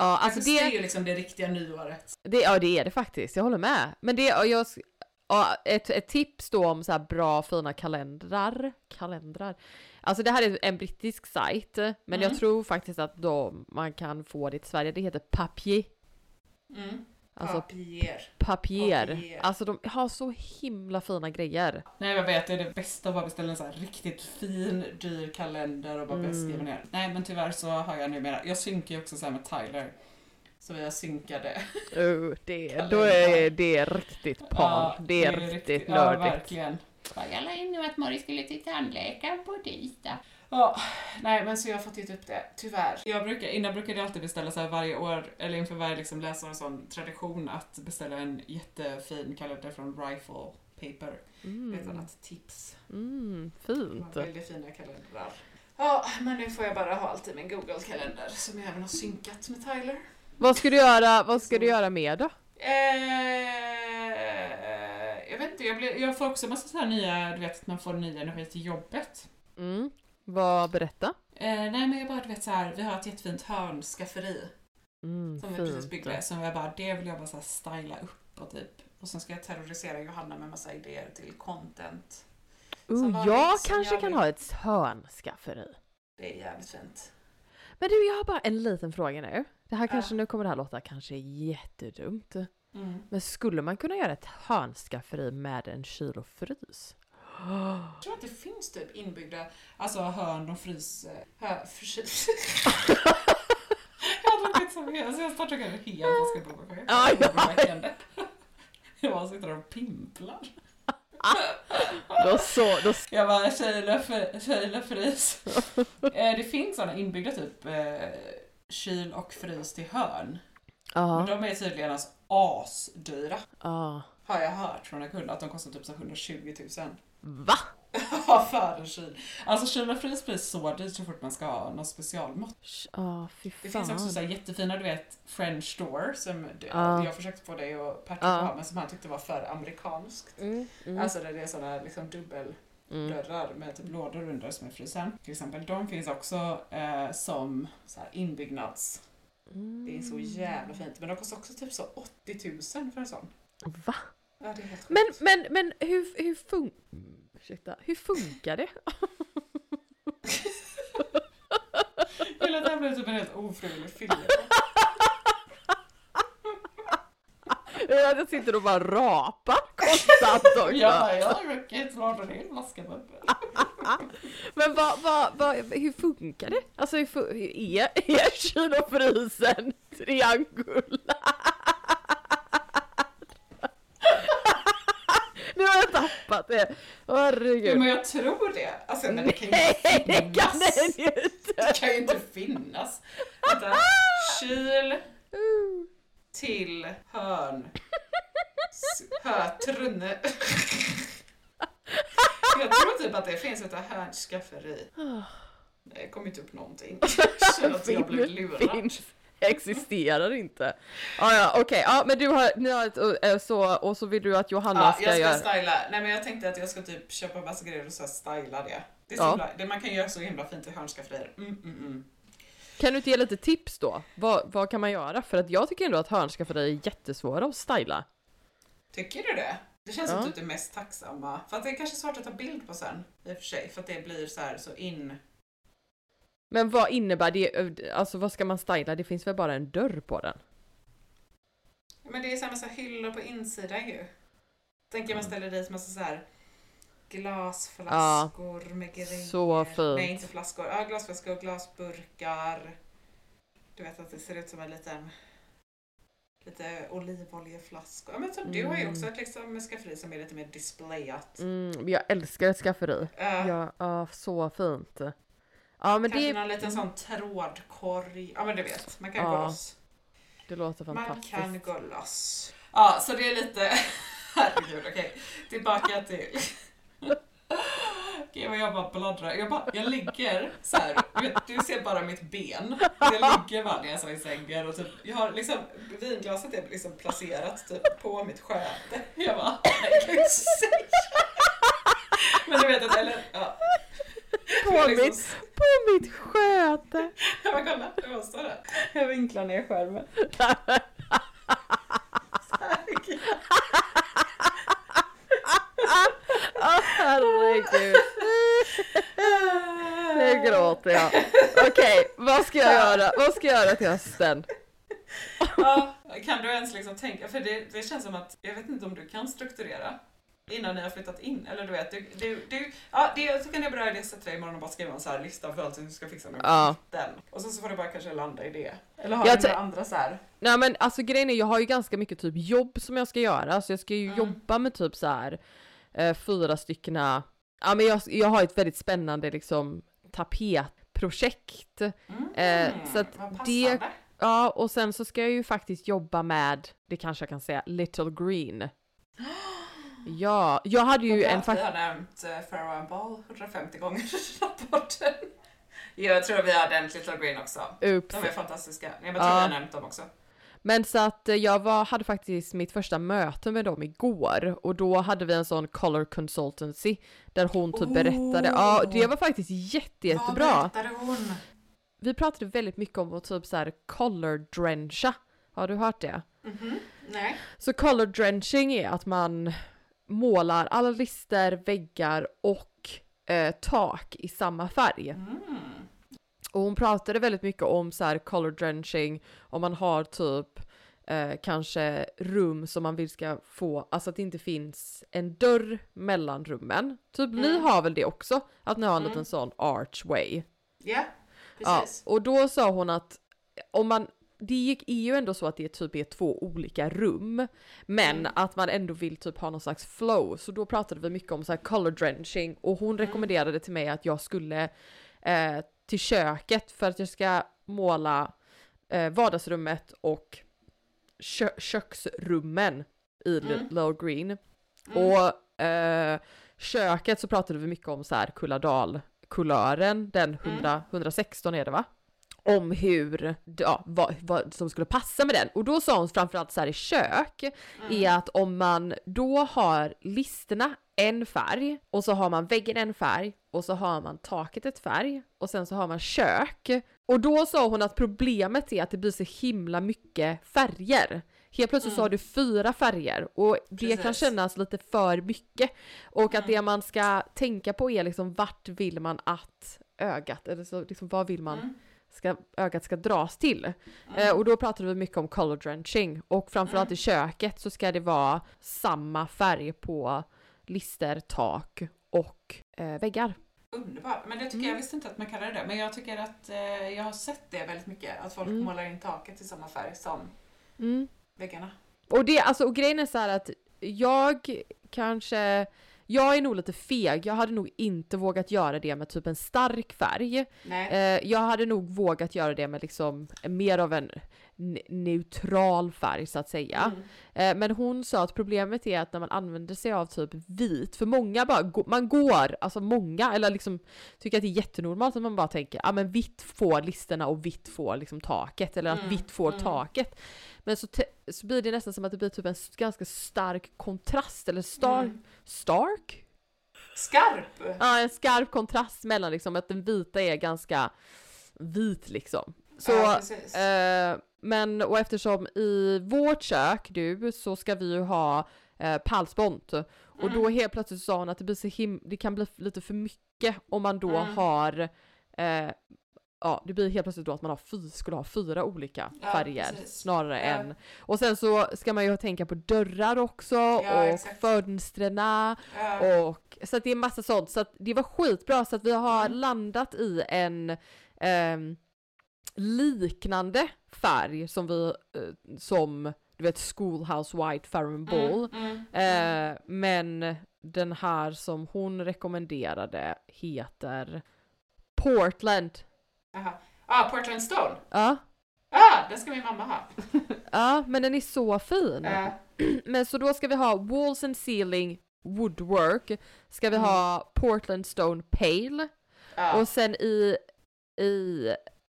Ja, alltså Augusti är det, ju liksom det riktiga nyåret. det, ja, det är det faktiskt. Jag håller med. Men det, och jag, ja, ett, ett tips då om så bra fina kalendrar. Kalendrar. Alltså det här är en brittisk sajt, men Mm. jag tror faktiskt att då man kan få det till Sverige. Det heter Papier. Mm. Alltså Papier. Papier. Papier. Alltså de har så himla fina grejer. Nej jag vet, det är det bästa att bara beställa en så här riktigt fin, dyr kalender och bara Mm. skriva ner. Nej men tyvärr så har jag numera, jag synkar ju också så här med Tyler. Så vi har synkade. Uh, det, då är det riktigt pan. Ja, det är riktigt Ja nördigt. verkligen. Bara, Jag la in nu att Morris skulle till tandläkaren på tisdag. Ja, nej men så jag har fått gett upp det, tyvärr. Jag brukar, innan brukade jag alltid beställa så här varje år, eller inför varje liksom läsår en sån tradition att beställa en jättefin kalender från Rifle Paper. Ett mm. annat tips. Mm, fint. väldigt fina kalendrar. Ja, men nu får jag bara ha allt i min Google-kalender som jag även har synkat med Tyler. Vad ska du göra, vad ska du göra med då? Eh, jag vet inte, jag, blir, jag får också massa så här nya, du vet att man får ny energi till jobbet. Mm. Vad, berätta. Eh, nej men jag bara, du vet så här, vi har ett jättefint hörnskafferi Mm, som vi precis byggde. Som jag bara, det vill jag bara så här styla upp och typ. Och sen ska jag terrorisera Johanna med massa idéer till content. Uh, jag kanske jag kan ha ett hörnskafferi. Det är jävligt fint. Men du, jag har bara en liten fråga nu. Det här kanske, Ja. nu kommer det här låta kanske jättedumt. Mm. Men skulle man kunna göra ett hörnskafferi med en kyl och frys? Jag tror att det finns typ inbyggda, alltså hörn och frys... eh, Hör, frys. jag druckit så mycket, alltså jag startar en hel. Ja, ja. Jag bara sitter och pimplar. Då så, då Jag bara, kyl och frys. Eh, det finns sådana inbyggda typ eh, kyl och frys till hörn. Men Ja, de är tydligen alltså asdyra. ja. Har jag hört från en kund att de kostar typ så 120 000. Va? Ja, för en kyl. Alltså kyl och frys blir så dyrt så fort man ska ha något specialmått. Ja, fy Det fan. finns också så här jättefina, du vet, French door som du, Ja. jag försökte få dig och Patrick att ha men som han tyckte var för amerikanskt. Mm, mm, Alltså där det är sådana liksom dubbeldörrar mm. med typ lådor under som är frysen. Till exempel. De finns också eh, som så här inbyggnads. Det är så jävla fint. Men de kostar också typ så 80 000 för en sån. Va? Ja, det är helt sjukt. Men, men, men hur, hur, fun- Ursäkta, hur funkar det? Hela det här blev typ en helt ofrivillig fylla. Jag sitter och bara rapar konstant också. Bara, jag har druckit snart en hel bubbel. Men vad, vad, vad, hur funkar det? Alltså hur, fu- hur är, är kyl och frysen triangulär? Nu har jag tappat det. Ja, Herregud. men jag tror det. Alltså, men det kan ju Nej, inte det kan finnas. den ju inte. Det kan ju inte finnas. Vänta. Kyl till hörn. S- Hör, trunne. Jag tror typ att det finns ett hörnskafferi. Nej, Det kom inte upp någonting. Jag känner att jag blev lurad. Finns, existerar inte. Ah, ja, okej, ja, men du har, ni har ett, eh, så, och så vill du att Johanna Ja, ska, jag ska göra... styla. Nej men jag tänkte att jag ska typ köpa massa grejer och så styla det. Det, är så Ja. himla, det man kan göra så himla fint i hörnskafferier. Mm, mm, mm. Kan du inte ge lite tips då? Vad, vad kan man göra? För att jag tycker ändå att hörnskafferier är jättesvåra att styla. Tycker du det? Det känns Ja. som typ det mest tacksamma. För att det är kanske svårt att ta bild på sen. I och för sig. För att det blir så här så in... Men vad innebär det? Alltså vad ska man styla? Det finns väl bara en dörr på den? Men det är samma så här hyllor på insidan ju. Tänker man ställer dit massa så här glasflaskor med grejer. så fint. Nej, inte flaskor. Ja, glasflaskor, glasburkar. Du vet att det ser ut som en liten lite olivoljeflaskor. Ja, men som du har ju också ett liksom skafferi som är lite mer displayat. Mm, jag älskar ett skafferi. Ja. Ja, ja, så fint. Ja men Kanske det, någon liten sån trådkorg. Ja men du vet, man kan Ja, gå loss. det låter Man fantastiskt. kan gå loss. Ja, så det är lite... Herregud, okej. Tillbaka till... Okej, vad jag bara bladdrar. Jag, bara, jag ligger så här. Du, vet, du ser bara mitt ben. Jag ligger bara ner så i sängen och typ, jag har liksom, vinglaset är liksom placerat typ på mitt sköte. Jag bara, nej, jag kan inte säga. Men du vet att, eller ja. På Liksom- mitt, på mitt sköte! Ja men kolla, det var så där. Jag vinklar ner skärmen. Herregud. Herregud. Nu gråter jag. Okej, vad ska jag göra? Vad ska jag göra till hösten? Ja, kan du ens liksom tänka, för det, det känns som att, jag vet inte om du kan strukturera innan ni har flyttat in, eller du vet, du, du, du ja, det, så kan jag börja det sätta dig imorgon och bara skriva en så här lista för allt du ska fixa med Ja. den. Och sen så får du bara kanske landa i det. Eller har Jag du några andra så här? Nej men alltså grejen är jag har ju ganska mycket typ jobb som jag ska göra så jag ska ju Mm. jobba med typ så här eh, fyra styckna, ja men jag, jag har ett väldigt spännande liksom tapetprojekt. Eh, så att det-. Ja och sen så ska jag ju faktiskt jobba med, det kanske jag kan säga, Little Green. Ja, jag hade ju en Vi har nämnt uh, Farrow and Ball 150 gånger i rapporten. Jag tror vi har nämnt Little Green också. Oops. De är fantastiska. Jag tror Ja. vi har nämnt dem också. Men så att eh, jag var, hade faktiskt mitt första möte med dem igår och då hade vi en sån color consultancy där hon typ berättade, ja det var faktiskt jätte, jättebra. Vad berättade hon? Vi pratade väldigt mycket om att typ så här color drencha. Har du hört det? Mhm. Nej. Så color drenching är att man målar alla lister, väggar och eh, tak i samma färg. Mm. Och hon pratade väldigt mycket om så här color drenching, om man har typ eh, kanske rum som man vill ska få, alltså att det inte finns en dörr mellan rummen. Typ ni Mm. har väl det också? Att ni har en Mm. liten sån archway. Ja, Ja, precis. och då sa hon att om man, det gick, är ju ändå så att det typ är två olika rum, men Mm. att man ändå vill typ ha någon slags flow. Så då pratade vi mycket om så här color drenching och hon Mm. rekommenderade till mig att jag skulle eh, till köket för att jag ska måla eh, vardagsrummet och kö- köksrummen i Mm. Little Green. Och eh, köket så pratade vi mycket om så här Kulladal-kulören, den Mm. 100, 116 är det va? Om hur, ja, vad, vad som skulle passa med den. Och då sa hon framförallt så här i kök, Mm. är att om man då har listerna en färg och så har man väggen en färg och så har man taket ett färg och sen så har man kök. Och då sa hon att problemet är att det blir så himla mycket färger. Helt plötsligt så har du fyra färger och det kan Precis. kännas lite för mycket. Och att det man ska tänka på är liksom vart vill man att ögat, eller så liksom vad vill man ska, ögat ska dras till. Eh, och då pratade vi mycket om color drenching och framförallt i köket så ska det vara samma färg på lister, tak och eh, väggar. Underbart. Men det tycker Mm. jag visste inte att man kallade det. Men jag tycker att eh, jag har sett det väldigt mycket. Att folk Mm. målar in taket i samma färg som väggarna. Och det, alltså, och grejen är så här att jag kanske, jag är nog lite feg, jag hade nog inte vågat göra det med typ en stark färg. Nej. Eh, jag hade nog vågat göra det med liksom mer av en ne- neutral färg så att säga. Mm. Eh, men hon sa att problemet är att när man använder sig av typ vit, för många bara, man går, alltså många, eller liksom tycker att det är jättenormalt att man bara tänker, ja men vitt får listerna och vitt får liksom taket, eller att Mm, vitt får mm. taket. Men så, så blir det nästan som att det blir typ en ganska stark kontrast, eller star, Mm. stark? Skarp! Ja, en skarp kontrast mellan liksom att den vita är ganska vit liksom. Så, Ja, eh, men och eftersom i vårt kök du så ska vi ju ha eh, pallspont och Mm. då helt plötsligt sa hon att det blir så him- det kan bli lite för mycket om man då Mm. har eh, Ja, det blir helt plötsligt då att man har fy, skulle ha fyra olika Ja, färger precis. snarare Ja. än Och sen så ska man ju tänka på dörrar också Ja, och exakt. fönstren Ja. och så att det är massa sånt så att det var skitbra så att vi har Mm. landat i en ehm, liknande färg som vi, eh, som du vet Schoolhouse White Farron Ball. Mm, Eh, men den här som hon rekommenderade heter Portland. Jaha. Ah, Portland Stone. Ja, Ah, den ska min mamma ha. ja men den är så fin. Eh, Men så då ska vi ha Walls and Ceiling Woodwork, ska vi ha Portland Stone Pale ja. och sen i, i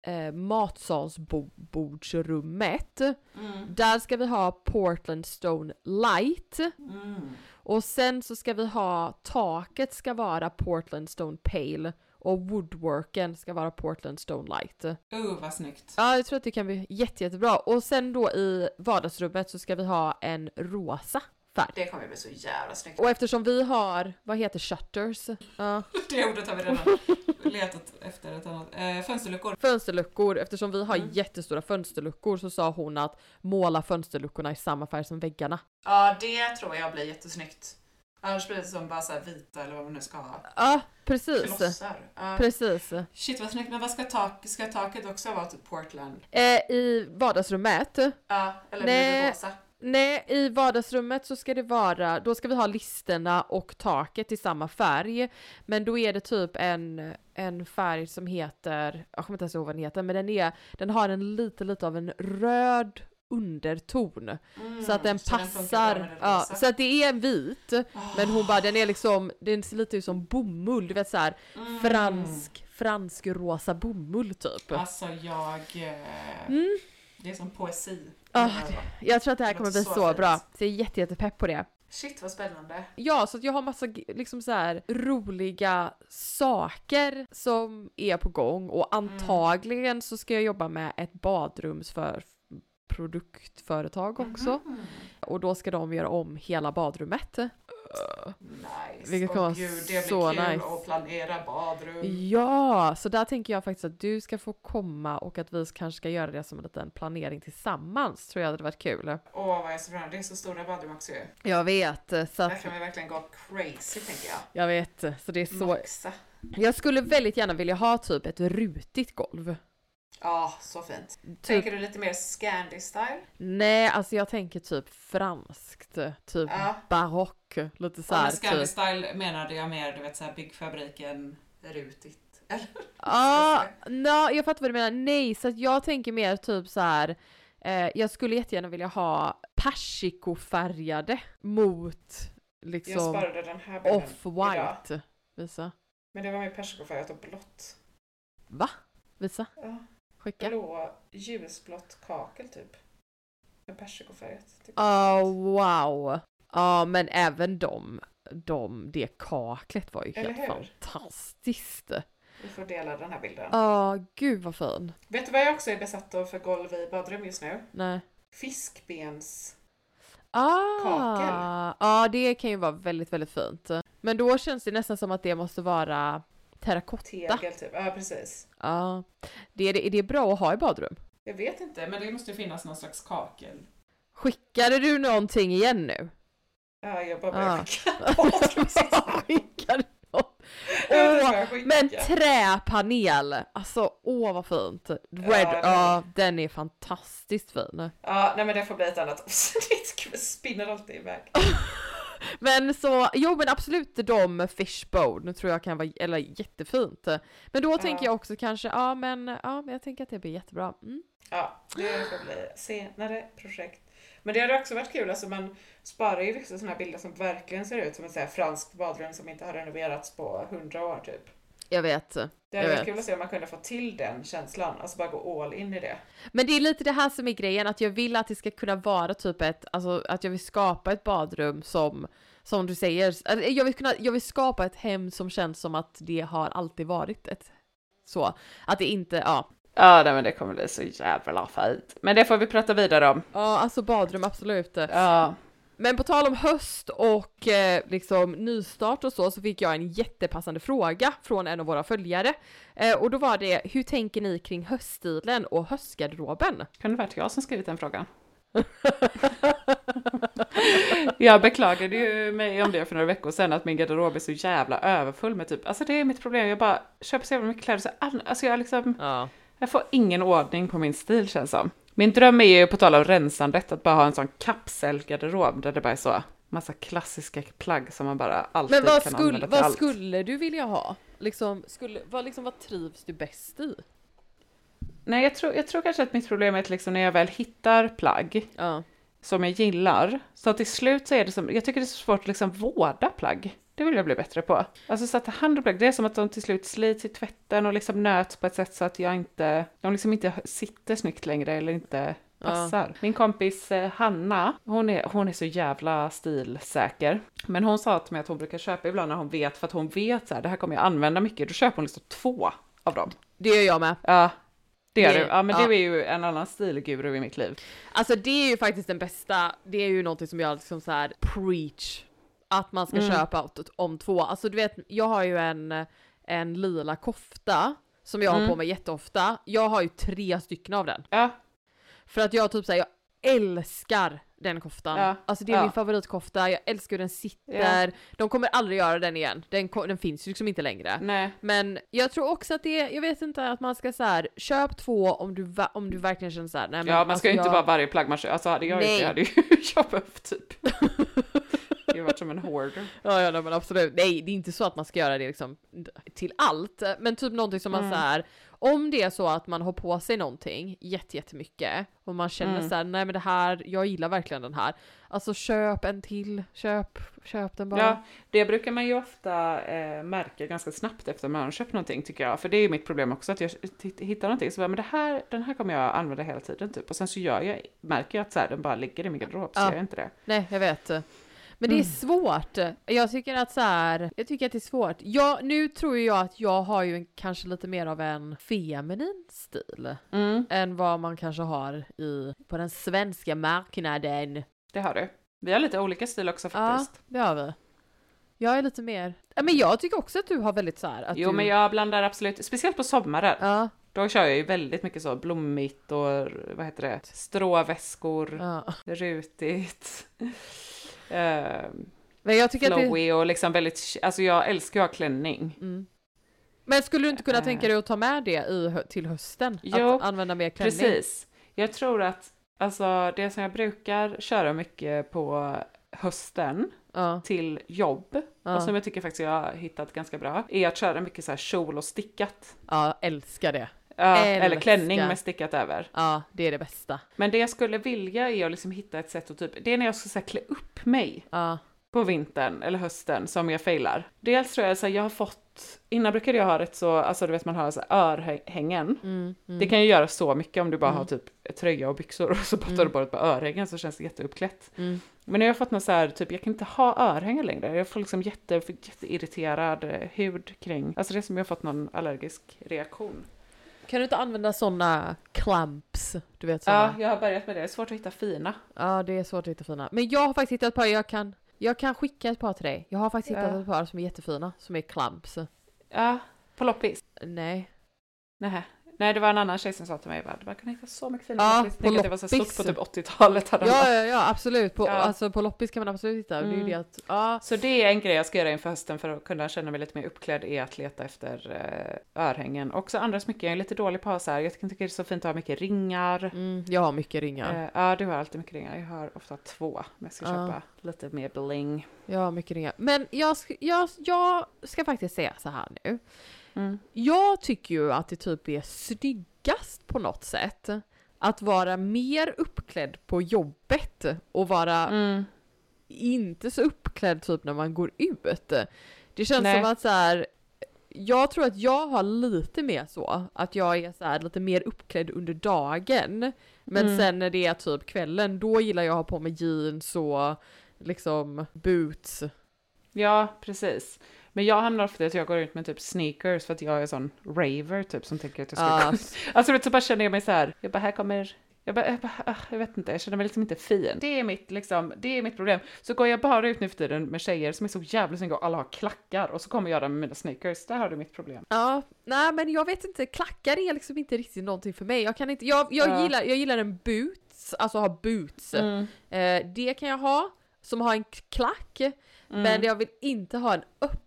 eh, matsalsbordsrummet, Mm, där ska vi ha Portland Stone Light mm. och sen så ska vi ha taket ska vara Portland Stone Pale och woodworken ska vara Portland Stone Light. Uh, vad snyggt. Ja, jag tror att det kan bli jätte, jättebra. Och sen då i vardagsrummet så ska vi ha en rosa färg. Det kommer bli så jävla snyggt. Och eftersom vi har, vad heter shutters? Ja, Det ordet har vi redan letat efter ett annat. Eh, fönsterluckor. fönsterluckor, eftersom vi har Mm. jättestora fönsterluckor så sa hon att måla fönsterluckorna i samma färg som väggarna. Ja, det tror jag blir jättesnyggt. Annars blir det som bara så här vita eller vad man nu ska ha. Ja, precis. Klossar. Ja. Precis. Shit vad snyggt, men vad ska, tak, ska taket också vara till Portland? Eh, I vardagsrummet, Ja, eller Nej. rosa? nej i vardagsrummet så ska det vara, då ska vi ha listerna och taket i samma färg. Men då är det typ en, en färg som heter, jag kommer inte ens ihåg vad den heter, men den, är, den har en lite lite av en röd underton. Mm, Så att den så passar, det ja, så att det är en vit, men hon bara den är liksom, den ser lite ut som bomull, du vet såhär Mm. fransk, fransk rosa bomull typ. Alltså jag... Eh, Mm. Det är som poesi. Ja. Jag tror att det här Det kommer bli så så bra, så jag är jätte, jätte pepp på det. Shit vad spännande. Ja, så att jag har massa liksom så här roliga saker som är på gång och antagligen så ska jag jobba med ett badrums för produktföretag också. Mhm. Och då ska de göra om hela badrummet. Nice. Vilket kommer vara gud, det blir så kul nice. att planera badrum. Ja, så där tänker jag faktiskt att du ska få komma och att vi kanske ska göra det som en liten planering tillsammans. Tror jag hade varit kul. Åh vad jag ser fram. Det är så stora badrum också ju. Jag vet, så Där att, kan vi verkligen gå crazy tänker jag. jag vet, så det är så. Maxa. Jag skulle väldigt gärna vilja ha typ ett rutigt golv. Ja, så fint. Typ, Tänker du lite mer Scandi-style? nej, alltså jag tänker typ franskt, typ Ja. barock, lite Ja, såhär med typ. Scandi-style menade jag mer, du vet såhär byggfabriken rutigt. Eller? Ja, nå, jag fattar vad du menar. Nej, så att jag tänker mer typ så här. Eh, jag skulle jättegärna vilja ha persikofärgade mot liksom off-white. Visa. Men det var med persikofärgat och blått. Va? Visa. Ja. Skicka. Blå, ljusblått kakel typ. Med persikofärgat. Typ. Oh, wow. Ja, men även de, de, det kaklet var ju Eller helt hur? fantastiskt. Vi får dela den här bilden. Ja, gud vad fin. Vet du vad jag också är besatt av för golv i badrum just nu? Nej. Fiskbens... Ah, Kakel. Ja, det kan ju vara väldigt, väldigt fint. Men då känns det nästan som att det måste vara terrakotta. Tegel typ. Ja, precis. Ja. Det är, det, är det bra att ha i badrum? Jag vet inte, men det måste finnas någon slags kakel. Skickade du någonting igen nu? Ja, jag bara skicka. Skickade något? Jag vet inte Åh, men träpanel! Alltså åh vad fint. Red, ja, är- den är fantastiskt fin. Ja, nej men det får bli ett annat avsnitt. Spinner alltid iväg. Men så, jo men absolut de fishbone tror jag kan vara, eller jättefint. Men då tänker Ja. jag också kanske, ja men, ja men jag tänker att det blir jättebra. Mm. Ja, det får bli senare projekt. Men det hade också varit kul, alltså man sparar ju vissa sådana här bilder som verkligen ser ut som ett så franskt badrum som inte har renoverats på hundra år typ. Jag vet. Det hade varit kul att se om man kunde få till den känslan, alltså bara gå all in i det. Men det är lite det här som är grejen, att jag vill att det ska kunna vara typ ett, alltså att jag vill skapa ett badrum som, som du säger, alltså, jag vill, kunna, jag vill skapa ett hem som känns som att det har alltid varit ett så. Att det inte, ja. Ja, nej, men det kommer bli så jävla fint. Men det får vi prata vidare om. Ja, alltså badrum absolut. Ja. Men på tal om höst och eh, liksom nystart och så, så fick jag en jättepassande fråga från en av våra följare. Eh, och då var det, hur tänker ni kring höststilen och höstgarderoben? Kan det varit jag som skrivit den frågan? jag beklagade ju mig om det för några veckor sedan att min garderob är så jävla överfull med typ, alltså det är mitt problem, jag bara köper så jävla mycket kläder så all, alltså jag liksom, Ja. jag får ingen ordning på min stil känns som. Min dröm är ju, på tal om rensandet, att bara ha en sån kapselgarderob där det bara är så massa klassiska plagg som man bara alltid Men vad, kan skulle, använda till vad allt. skulle du vilja ha? Liksom, skulle, vad, liksom, vad trivs du bäst i? Nej, jag tror, jag tror kanske att mitt problem är att liksom när jag väl hittar plagg Ja. som jag gillar, så till slut så är det som, jag tycker det är så svårt att liksom vårda plagg. Det vill jag bli bättre på. Alltså så att ta hand om plagg, det är som att de till slut slits i tvätten och liksom nöts på ett sätt så att jag inte, de liksom inte sitter snyggt längre eller inte passar. Min kompis eh, Hanna, hon är, hon är så jävla stilsäker. Men hon sa till mig att hon brukar köpa ibland när hon vet, för att hon vet så här, det här kommer jag använda mycket, då köper hon liksom två av dem. Det gör jag med. Ja, det gör Det- du. Ja, men ja. det är ju en annan stilguru i mitt liv. Alltså det är ju faktiskt den bästa, det är ju någonting som jag liksom så här preach. Att man ska köpa åt- om två. Alltså du vet, jag har ju en, en lila kofta som jag har på mig jätteofta. Jag har ju tre stycken av den. Ja, För att jag typ säger jag älskar den koftan. Ja, Alltså det är ja. min favoritkofta, jag älskar hur den sitter. De kommer aldrig göra den igen, den, den finns ju liksom inte längre. nej. Men jag tror också att det, jag vet inte att man ska så här, köp två om du, om du verkligen känner så här, nej men Ja, man ska ju alltså inte jag, bara varje plagg man köper. Alltså hade jag gjort Nej. det hade ju jag behövt typ. Det hade varit som en hoarder. Ja, ja men absolut. Nej, det är inte så att man ska göra det liksom till allt, men typ någonting som Mm. man så här. om det är så att man har på sig någonting jätte, jättemycket och man känner Mm. så här, nej men det här, jag gillar verkligen den här. Alltså köp en till, köp, köp den bara. Ja, det brukar man ju ofta eh, märka ganska snabbt efter man har köpt någonting tycker jag. För det är ju mitt problem också att jag hittar någonting så bara, men det här, den här kommer jag använda hela tiden typ. Och sen så gör jag, märker jag att så här, den bara ligger i min garderob så Ja. gör jag inte det. Nej, jag vet. Men det är svårt. Jag tycker att så här, jag tycker att det är svårt. Jag, nu tror jag att jag har ju en, kanske lite mer av en feminin stil Mm, än vad man kanske har i, på den svenska marknaden. det har du. Vi har lite olika stil också Ja, faktiskt. det har vi. Jag är lite mer, ja, men jag tycker också att du har väldigt så här, att Jo, du, men jag blandar absolut, speciellt på sommaren. Ja, Då kör jag ju väldigt mycket så blommigt och vad heter det, stråväskor, ja. rutigt, eh, Men jag tycker att det, flowy och liksom väldigt, alltså jag älskar att ha klänning. mm. Men skulle du inte kunna Eh. tänka dig att ta med det i, till hösten? Jo, att använda mer klänning? Precis. Jag tror att, alltså det som jag brukar köra mycket på hösten Ja, till jobb, Ja. och som jag tycker faktiskt jag har hittat ganska bra, är att köra mycket så här kjol och stickat. ja, älskar det. Ja, eller klänning med stickat över. Ja, det är det bästa. Men det jag skulle vilja är att liksom hitta ett sätt att typ, det är när jag ska så här, klä upp mig Ja, på vintern eller hösten som jag failar. Dels tror jag så här, jag har fått, innan brukade jag ha rätt så, alltså du vet man har så här örhängen. mm, mm. Det kan ju göra så mycket om du bara Mm. har typ tröja och byxor och så bara tar du bara ett par örhängen så känns det jätteuppklätt. Mm. Men nu har jag fått något så här, typ jag kan inte ha örhängen längre. Jag får liksom jätte, jätteirriterad eh, hud kring, alltså det är som jag har fått någon allergisk reaktion. Kan du inte använda såna clamps? Du vet Ja, såna. jag har börjat med det. Det är svårt att hitta fina. Ja, det är svårt att hitta fina. Men jag har faktiskt hittat ett par jag kan, jag kan skicka ett par till dig. Jag har faktiskt hittat Ja. ett par som är jättefina, som är clamps. Ja, på loppis. Nej. Nej. Nej, det var en annan tjej som sa till mig att man kan hitta så mycket fina Ja, loppis. på Tänk att det var så stort på typ 80-talet. hade de Ja, ja, ja, absolut. På, Ja. Alltså på loppis kan man absolut hitta. Det Mm. det att, ja. Så det är en grej jag ska göra inför hösten för att kunna känna mig lite mer uppklädd är att leta efter eh, örhängen. Också andra smycken, jag är lite dålig på att ha så här. Jag tycker det är så fint att ha mycket ringar. Mm, jag har mycket ringar. Eh, ja, du har alltid mycket ringar. Jag har ofta två, men jag ska Ja. köpa lite mer bling. Jag har mycket ringar. Men jag, jag, jag ska faktiskt säga så här nu. Mm. Jag tycker ju att det typ är snyggast på något sätt att vara mer uppklädd på jobbet och vara Mm. inte så uppklädd typ när man går ut. Det känns Nej. som att så här. Jag tror att jag har lite mer så, att jag är så här lite mer uppklädd under dagen. Men Mm. sen när det är typ kvällen, då gillar jag att ha på mig jeans och liksom boots. Ja, precis. Men jag hamnar ofta i att jag går ut med typ sneakers för att jag är sån raver typ som tänker att jag ska gå Alltså vet, så bara känner jag mig så här. Jag bara, här kommer... Jag, bara, jag, bara, ah, jag vet inte, jag känner mig liksom inte fin. Det är mitt, liksom, det är mitt problem. Så går jag bara ut nu för tiden med tjejer som är så jävla snygga och alla har klackar och så kommer jag där med mina sneakers. Där har du mitt problem. Ja, nej men jag vet inte, klackar är liksom inte riktigt någonting för mig. Jag kan inte, jag, jag, Ja. gillar, jag gillar en boots, alltså ha boots. Mm. Eh, det kan jag ha, som har en klack. Men jag vill inte ha en öppen...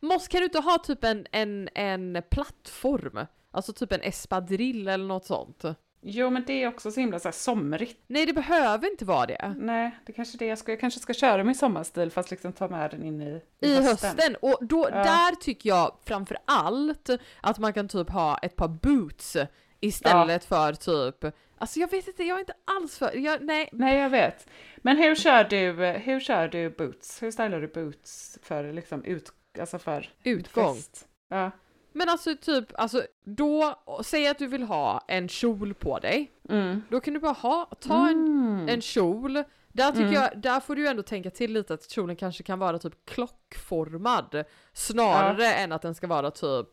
Måste, kan du inte ha typ en, en, en plattform? Alltså typ en espadrill eller något sånt? Jo, men det är också så himla så här somrigt. Nej det behöver inte vara det. Nej, det kanske är det jag ska, jag kanske ska köra min sommarstil fast liksom ta med den in i, I hösten. Och då, Ja. där tycker jag framför allt att man kan typ ha ett par boots istället för typ, alltså jag vet inte, jag är inte alls för, jag, nej. Nej, jag vet. Men hur kör du, hur kör du boots? Hur stylar du boots för liksom ut, alltså för Utgång. fest? Ja. Men alltså typ, alltså då, säg att du vill ha en kjol på dig. Mm. Då kan du bara ha, ta en, Mm. en kjol. Där tycker Mm. jag, där får du ändå tänka till lite att kjolen kanske kan vara typ klockformad. Snarare än att den ska vara typ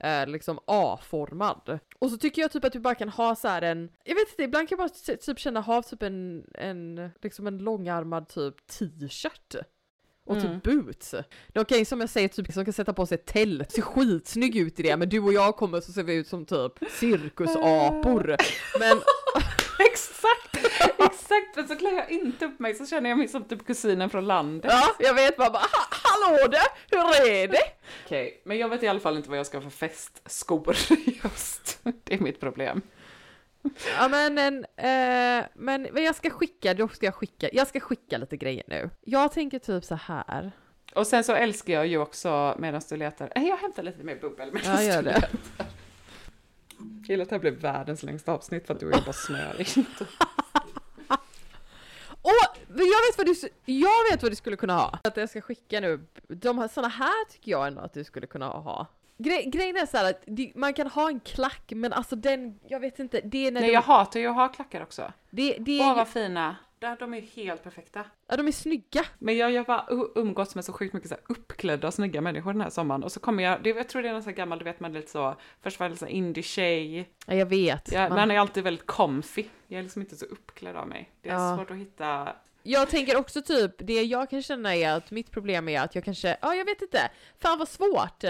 eh, liksom A-formad. Och så tycker jag typ att du bara kan ha så här en, jag vet inte, ibland kan jag bara typ känna ha typ en, en, liksom en långärmad typ t-shirt. Och Mm. typ boots. Okej som jag säger, typ som kan sätta på sig ett tält, ser skitsnygg ut i det men du och jag kommer så ser vi ut som typ cirkusapor. Men Exakt! Exakt! Men så klär jag inte upp mig så känner jag mig som typ kusinen från landet. ja, jag vet bara, bara "Ha- hallå där, hur är det? Okej, men jag vet i alla fall inte vad jag ska ha för festskor just. Det är mitt problem. Ja men, en, eh, men men jag ska skicka, då ska jag skicka, jag ska skicka lite grejer nu. Jag tänker typ så här. Och sen så älskar jag ju också medan du letar, Nej, jag hämtar lite mer bubbel medan Ja, du letar. Jag gillar att det här blev världens längsta avsnitt för att du och jag bara smör. Och men jag vet vad du, jag vet vad du skulle kunna ha. Att jag ska skicka nu, de här, såna här tycker jag ändå att du skulle kunna ha. Gre grejen är så här att det, man kan ha en klack men alltså den, jag vet inte, det är när Nej, de, jag hatar ju att ha klackar också. det, det Åh, är, vad fina. Där, de är ju helt perfekta. ja, de är snygga. Men jag har bara umgåtts med så sjukt mycket så här uppklädda och snygga människor den här sommaren. Och så kommer jag, det, jag tror det är någon sån här gammal, du vet man är lite så, först var jag lite indie-tjej. Ja, jag vet. Jag, Man- Man är alltid väldigt comfy. Jag är liksom inte så uppklädd av mig. Det är Ja. svårt att hitta Jag tänker också typ, det jag kan känna är att mitt problem är att jag kanske, ja jag vet inte, fan vad svårt.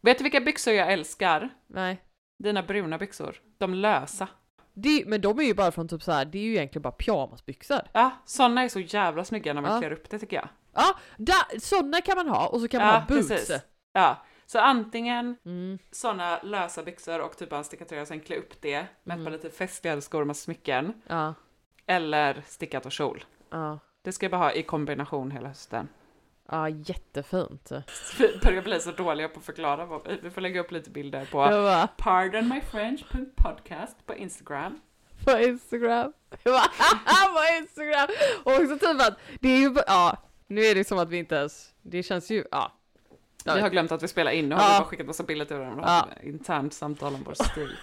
Vet du vilka byxor jag älskar? Nej. Dina bruna byxor. De lösa. Det, men de är ju bara från typ så här, det är ju egentligen bara pyjamasbyxor. Ja, såna är så jävla snygga när man Ja. klär upp det tycker jag. Ja, där, sådana kan man ha och så kan man Ja, ha boots. precis. Ja, så antingen Mm. såna lösa byxor och typ en stickad tröja och sen klä upp det med Mm. ett par lite festligare skor massa smycken. Ja, Eller stickat och kjol. ja, Det ska jag bara ha i kombination hela hösten. Ja, jättefint. Vi börjar bli så dåliga på att förklara. Vad, vi får lägga upp lite bilder på bara, pardonmyfrench.podcast på Instagram. på Instagram. På Instagram! Och också typ att, det är ju, ja, nu är det som att vi inte ens, det känns ju, ja. Vi har glömt att vi spelar in och Ja. har bara skickat massa bilder till varandra. Ja. Internt samtal om vår stil.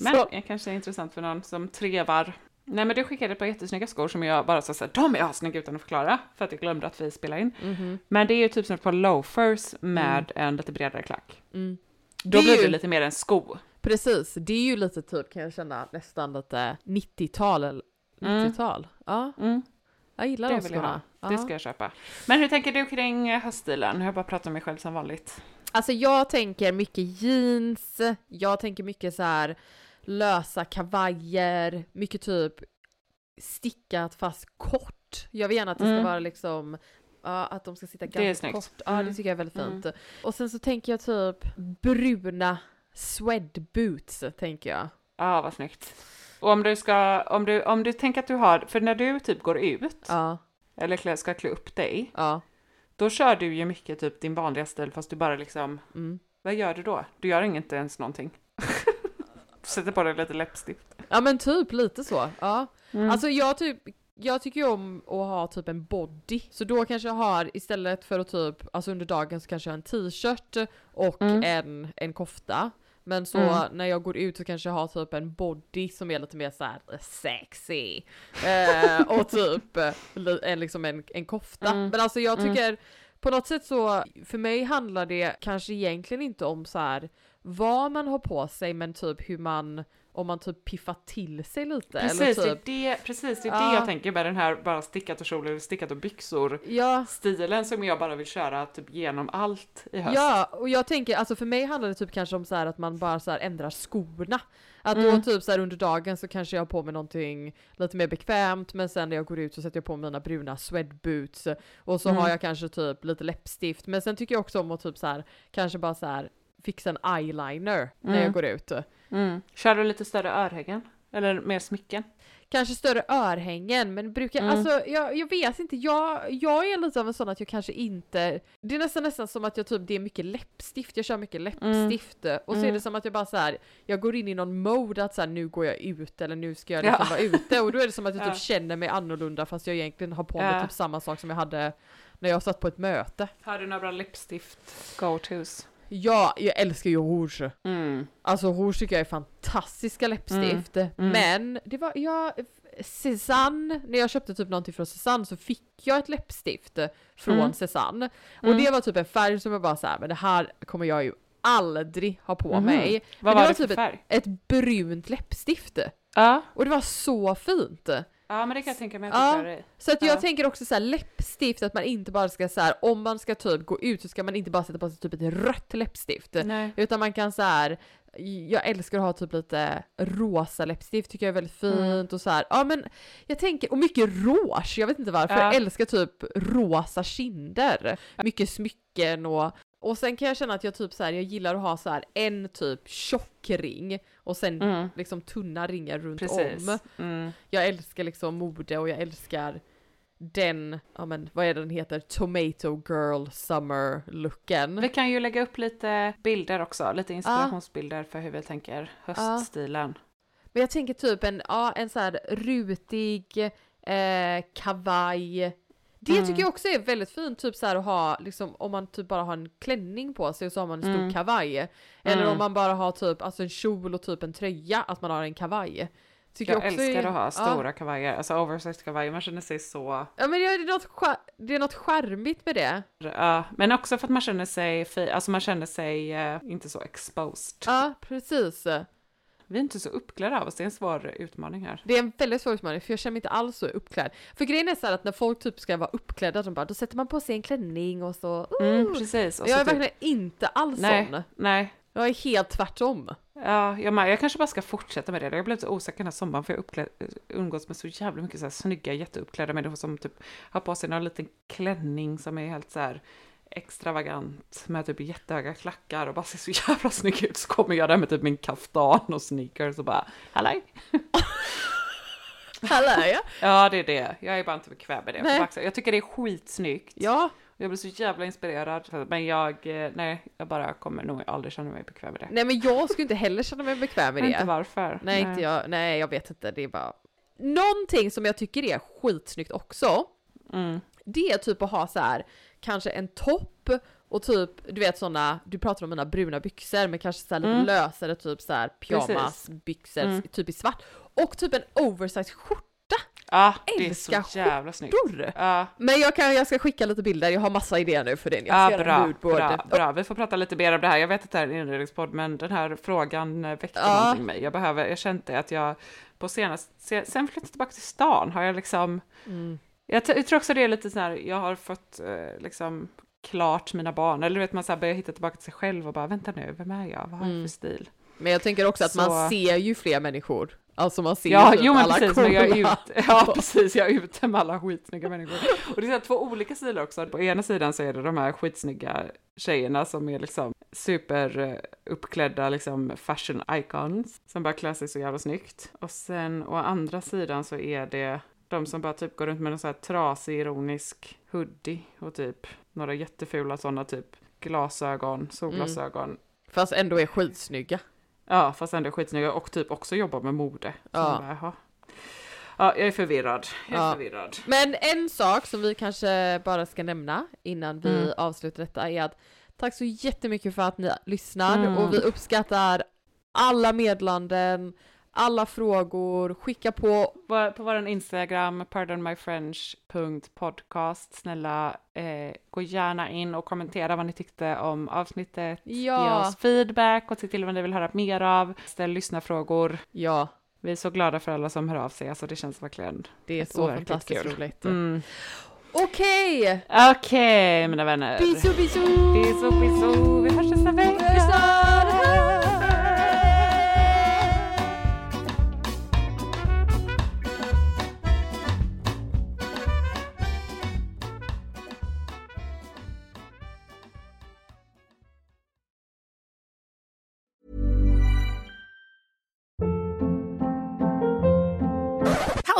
Men det kanske är intressant för någon som trevar. Nej men du skickade ett par jättesnygga skor som jag bara sa såhär, de är assnygga utan att förklara. För att jag glömde att vi spelade in. mhm, Men det är ju typ som ett par loafers med en lite bredare klack. mm. Då Det blir ju- det lite mer en sko. Precis, det är ju lite typ kan jag känna nästan lite 90-tal eller Mm. 90-tal. Ja, Mm, jag gillar det de skorna. Det Ja. ska jag köpa. Men hur tänker du kring eh, höststilen? Jag bara pratat om mig själv som vanligt. Alltså jag tänker mycket jeans, jag tänker mycket så här lösa kavajer, mycket typ stickat fast kort. Jag vill gärna att det ska Mm. vara liksom Ja, att de ska sitta ganska kort. Ja, det Mm. tycker jag är väldigt Mm. fint. Och sen så tänker jag typ bruna swed boots, tänker jag. Ja, vad snyggt. Och om du ska, om du, om du tänker att du har, för när du typ går ut, Ja, eller klä, ska klä upp dig, ja. då kör du ju mycket typ din vanliga stil fast du bara liksom, Mm. vad gör du då? Du gör inte ens någonting. Sätter på dig lite läppstift. Ja men typ lite så. Ja. Mm. Alltså jag typ jag tycker ju om att ha typ en body. Så då kanske jag har istället för att typ, alltså under dagen så kanske jag har en t-shirt och Mm. en, en kofta. Men så Mm. när jag går ut så kanske jag har typ en body som är lite mer såhär sexy. Eh, och typ en, liksom en, en kofta. Mm. Men alltså jag Mm. tycker på något sätt så, för mig handlar det kanske egentligen inte om så här vad man har på sig men typ hur man, om man typ piffar till sig lite. Precis, eller typ, det är det, precis, det är Ja. det jag tänker med den här bara stickat och kjol eller stickat och byxor. Ja, Stilen som jag bara vill köra typ genom allt i höst. ja, och jag tänker, alltså för mig handlar det typ kanske om så här att man bara så här ändrar skorna. Att då Mm. typ så här under dagen så kanske jag har på mig någonting lite mer bekvämt men sen när jag går ut så sätter jag på mina bruna swed boots och så Mm. har jag kanske typ lite läppstift men sen tycker jag också om att typ så här kanske bara så här fixa en eyeliner när Mm. jag går ut. Mm. Kör du lite större örhängen? Eller mer smycken? Kanske större örhängen men brukar, Mm. alltså jag, jag vet inte, jag, jag är lite av en sån att jag kanske inte, det är nästan nästan som att jag typ, det är mycket läppstift, jag kör mycket läppstift och så är Mm. det som att jag bara så här, jag går in i någon mode att så här, nu går jag ut eller nu ska jag liksom Ja. vara ute och då är det som att jag typ Ja. känner mig annorlunda fast jag egentligen har på mig Ja. typ samma sak som jag hade när jag satt på ett möte. Har du några bra läppstift go-tos? Ja, jag älskar ju rouge. Mm. Alltså rouge tycker jag är fantastiska läppstift. Mm. Men det var, jag, Cézanne, när jag köpte typ någonting från Cézanne så fick jag ett läppstift från Mm. Cézanne. Och Mm. det var typ en färg som jag bara såhär, men det här kommer jag ju aldrig ha på Mhm. mig. Vad Men var det typ för färg? Ett, ett brunt läppstift. Ja. Och det var så fint. Ja, men det kan jag tänka mig Ja. att gör det. Så att jag Ja. tänker också så här läppstift, att man inte bara ska så här, om man ska typ gå ut så ska man inte bara sätta på sig typ ett rött läppstift. Nej. Utan man kan så här. jag älskar att ha typ lite rosa läppstift, tycker jag är väldigt fint Mm. och så här. Ja men jag tänker, och mycket rouge, jag vet inte varför, Ja. jag älskar typ rosa kinder. Mycket smycken och och sen kan jag känna att jag typ så här, jag gillar att ha så här en typ tjock ring och sen Mm. liksom tunna ringar runt Precis. om. Mm. Jag älskar liksom mode och jag älskar den, ja men vad är den heter, Tomato Girl Summer looken. Vi kan ju lägga upp lite bilder också, lite inspirationsbilder för hur vi tänker höststilen. Men jag tänker typ en, ja, en så här rutig eh, kavaj. Det Mm. tycker jag också är väldigt fint, typ så här att ha, liksom om man typ bara har en klänning på sig och så har man en stor Mm. kavaj. Eller Mm. om man bara har typ alltså en kjol och typ en tröja, att man har en kavaj. Tycker Jag också älskar är- att ha ja. stora kavajer, alltså oversized kavajer, man känner sig så... Ja men det är något, det är något charmigt med det. Ja, men också för att man känner sig, alltså man känner sig eh, inte så exposed. Ja precis. Vi är inte så uppklädda av oss, det är en svår utmaning här. Det är en väldigt svår utmaning för jag känner mig inte alls så uppklädd. För grejen är så att när folk typ ska vara uppklädda, de bara, då sätter man på sig en klänning och så... Uh. Mm, precis. Och jag så är typ- verkligen inte alls nej, sån. nej. Jag är helt tvärtom. Ja, jag, med. jag kanske bara ska fortsätta med det. Jag blev så osäker den här sommaren för jag umgås med så jävla mycket så här snygga, jätteuppklädda människor som typ har på sig någon liten klänning som är helt så här extravagant med typ jättehöga klackar och bara ser så jävla snygg ut. Så kommer jag där med typ min kaftan och sneakers och bara halloj. Hallå ja. Ja, det är det. Jag är bara inte bekväm med det. Nej. Jag, tycker det är skitsnyggt. Ja, Jag blir så jävla inspirerad. Men jag, eh, nej, jag bara kommer nog aldrig känna mig bekväm med det. nej men jag skulle inte heller känna mig bekväm med vet inte det. varför. Nej, inte jag, nej jag vet inte, det är bara... Någonting som jag tycker är skitsnyggt också, Mm. det är typ att ha så här kanske en topp och typ, du vet såna, du pratar om mina bruna byxor men kanske så här lite Mm. lösare typ så här pyjamasbyxor, Mm. typ i svart. Och typ en oversized skjorta. Ja, det är så jävla snyggt. Ja, Men jag, kan, jag ska skicka lite bilder, jag har massa idéer nu för den. Jag ska en bra, bra, bra. Vi får prata lite mer om det här. Jag vet att det här är en inredningspodd, men den här frågan eh, väckte Ja. någonting i mig. Jag behöver, jag kände att jag på senast, se- sen flyttade tillbaka till stan har jag liksom, Mm. Jag, jag tror också det är lite så här, jag har fått eh, liksom klart mina barn, eller du vet man så här börjar hitta tillbaka till sig själv och bara vänta nu, vem är jag, vad har jag Mm. för stil? Men jag tänker också att man Så- ser ju fler människor. Alltså man ser Ja, typ jo men alla precis, men jag ute, ja precis, jag är ute med alla skitsnygga människor. Och det är så här två olika sidor också. På ena sidan så är det de här skitsnygga tjejerna som är liksom super eh, uppklädda liksom fashion icons, som bara klär sig så jävla snyggt. Och sen å andra sidan så är det de som bara typ går runt med en så här trasig ironisk hoodie och typ några jättefula sådana typ glasögon, solglasögon. Fast ändå är skitsnygga. Ja, fast ändå skitsnygga och typ också jobbar med mode. Ja. bara. Ja, jag är förvirrad. Jag är Ja. förvirrad. Men en sak som vi kanske bara ska nämna innan vi Mm. avslutar detta är att tack så jättemycket för att ni lyssnar Mm. och vi uppskattar alla meddelanden, alla frågor, skicka på På, på vår Instagram, pardonmyfrench.podcast, snälla eh, gå gärna in och kommentera vad ni tyckte om avsnittet. Ge Ja, oss feedback och se till vad ni vill höra mer av. Ställ lyssnarfrågor. ja, Vi är så glada för alla som hör av sig, alltså det känns verkligen... det är så fantastiskt kul. roligt. Mm. Okej! Okej, mina vänner. Bisou bisou! Bisou, bisou. Vi hörs nästa vecka.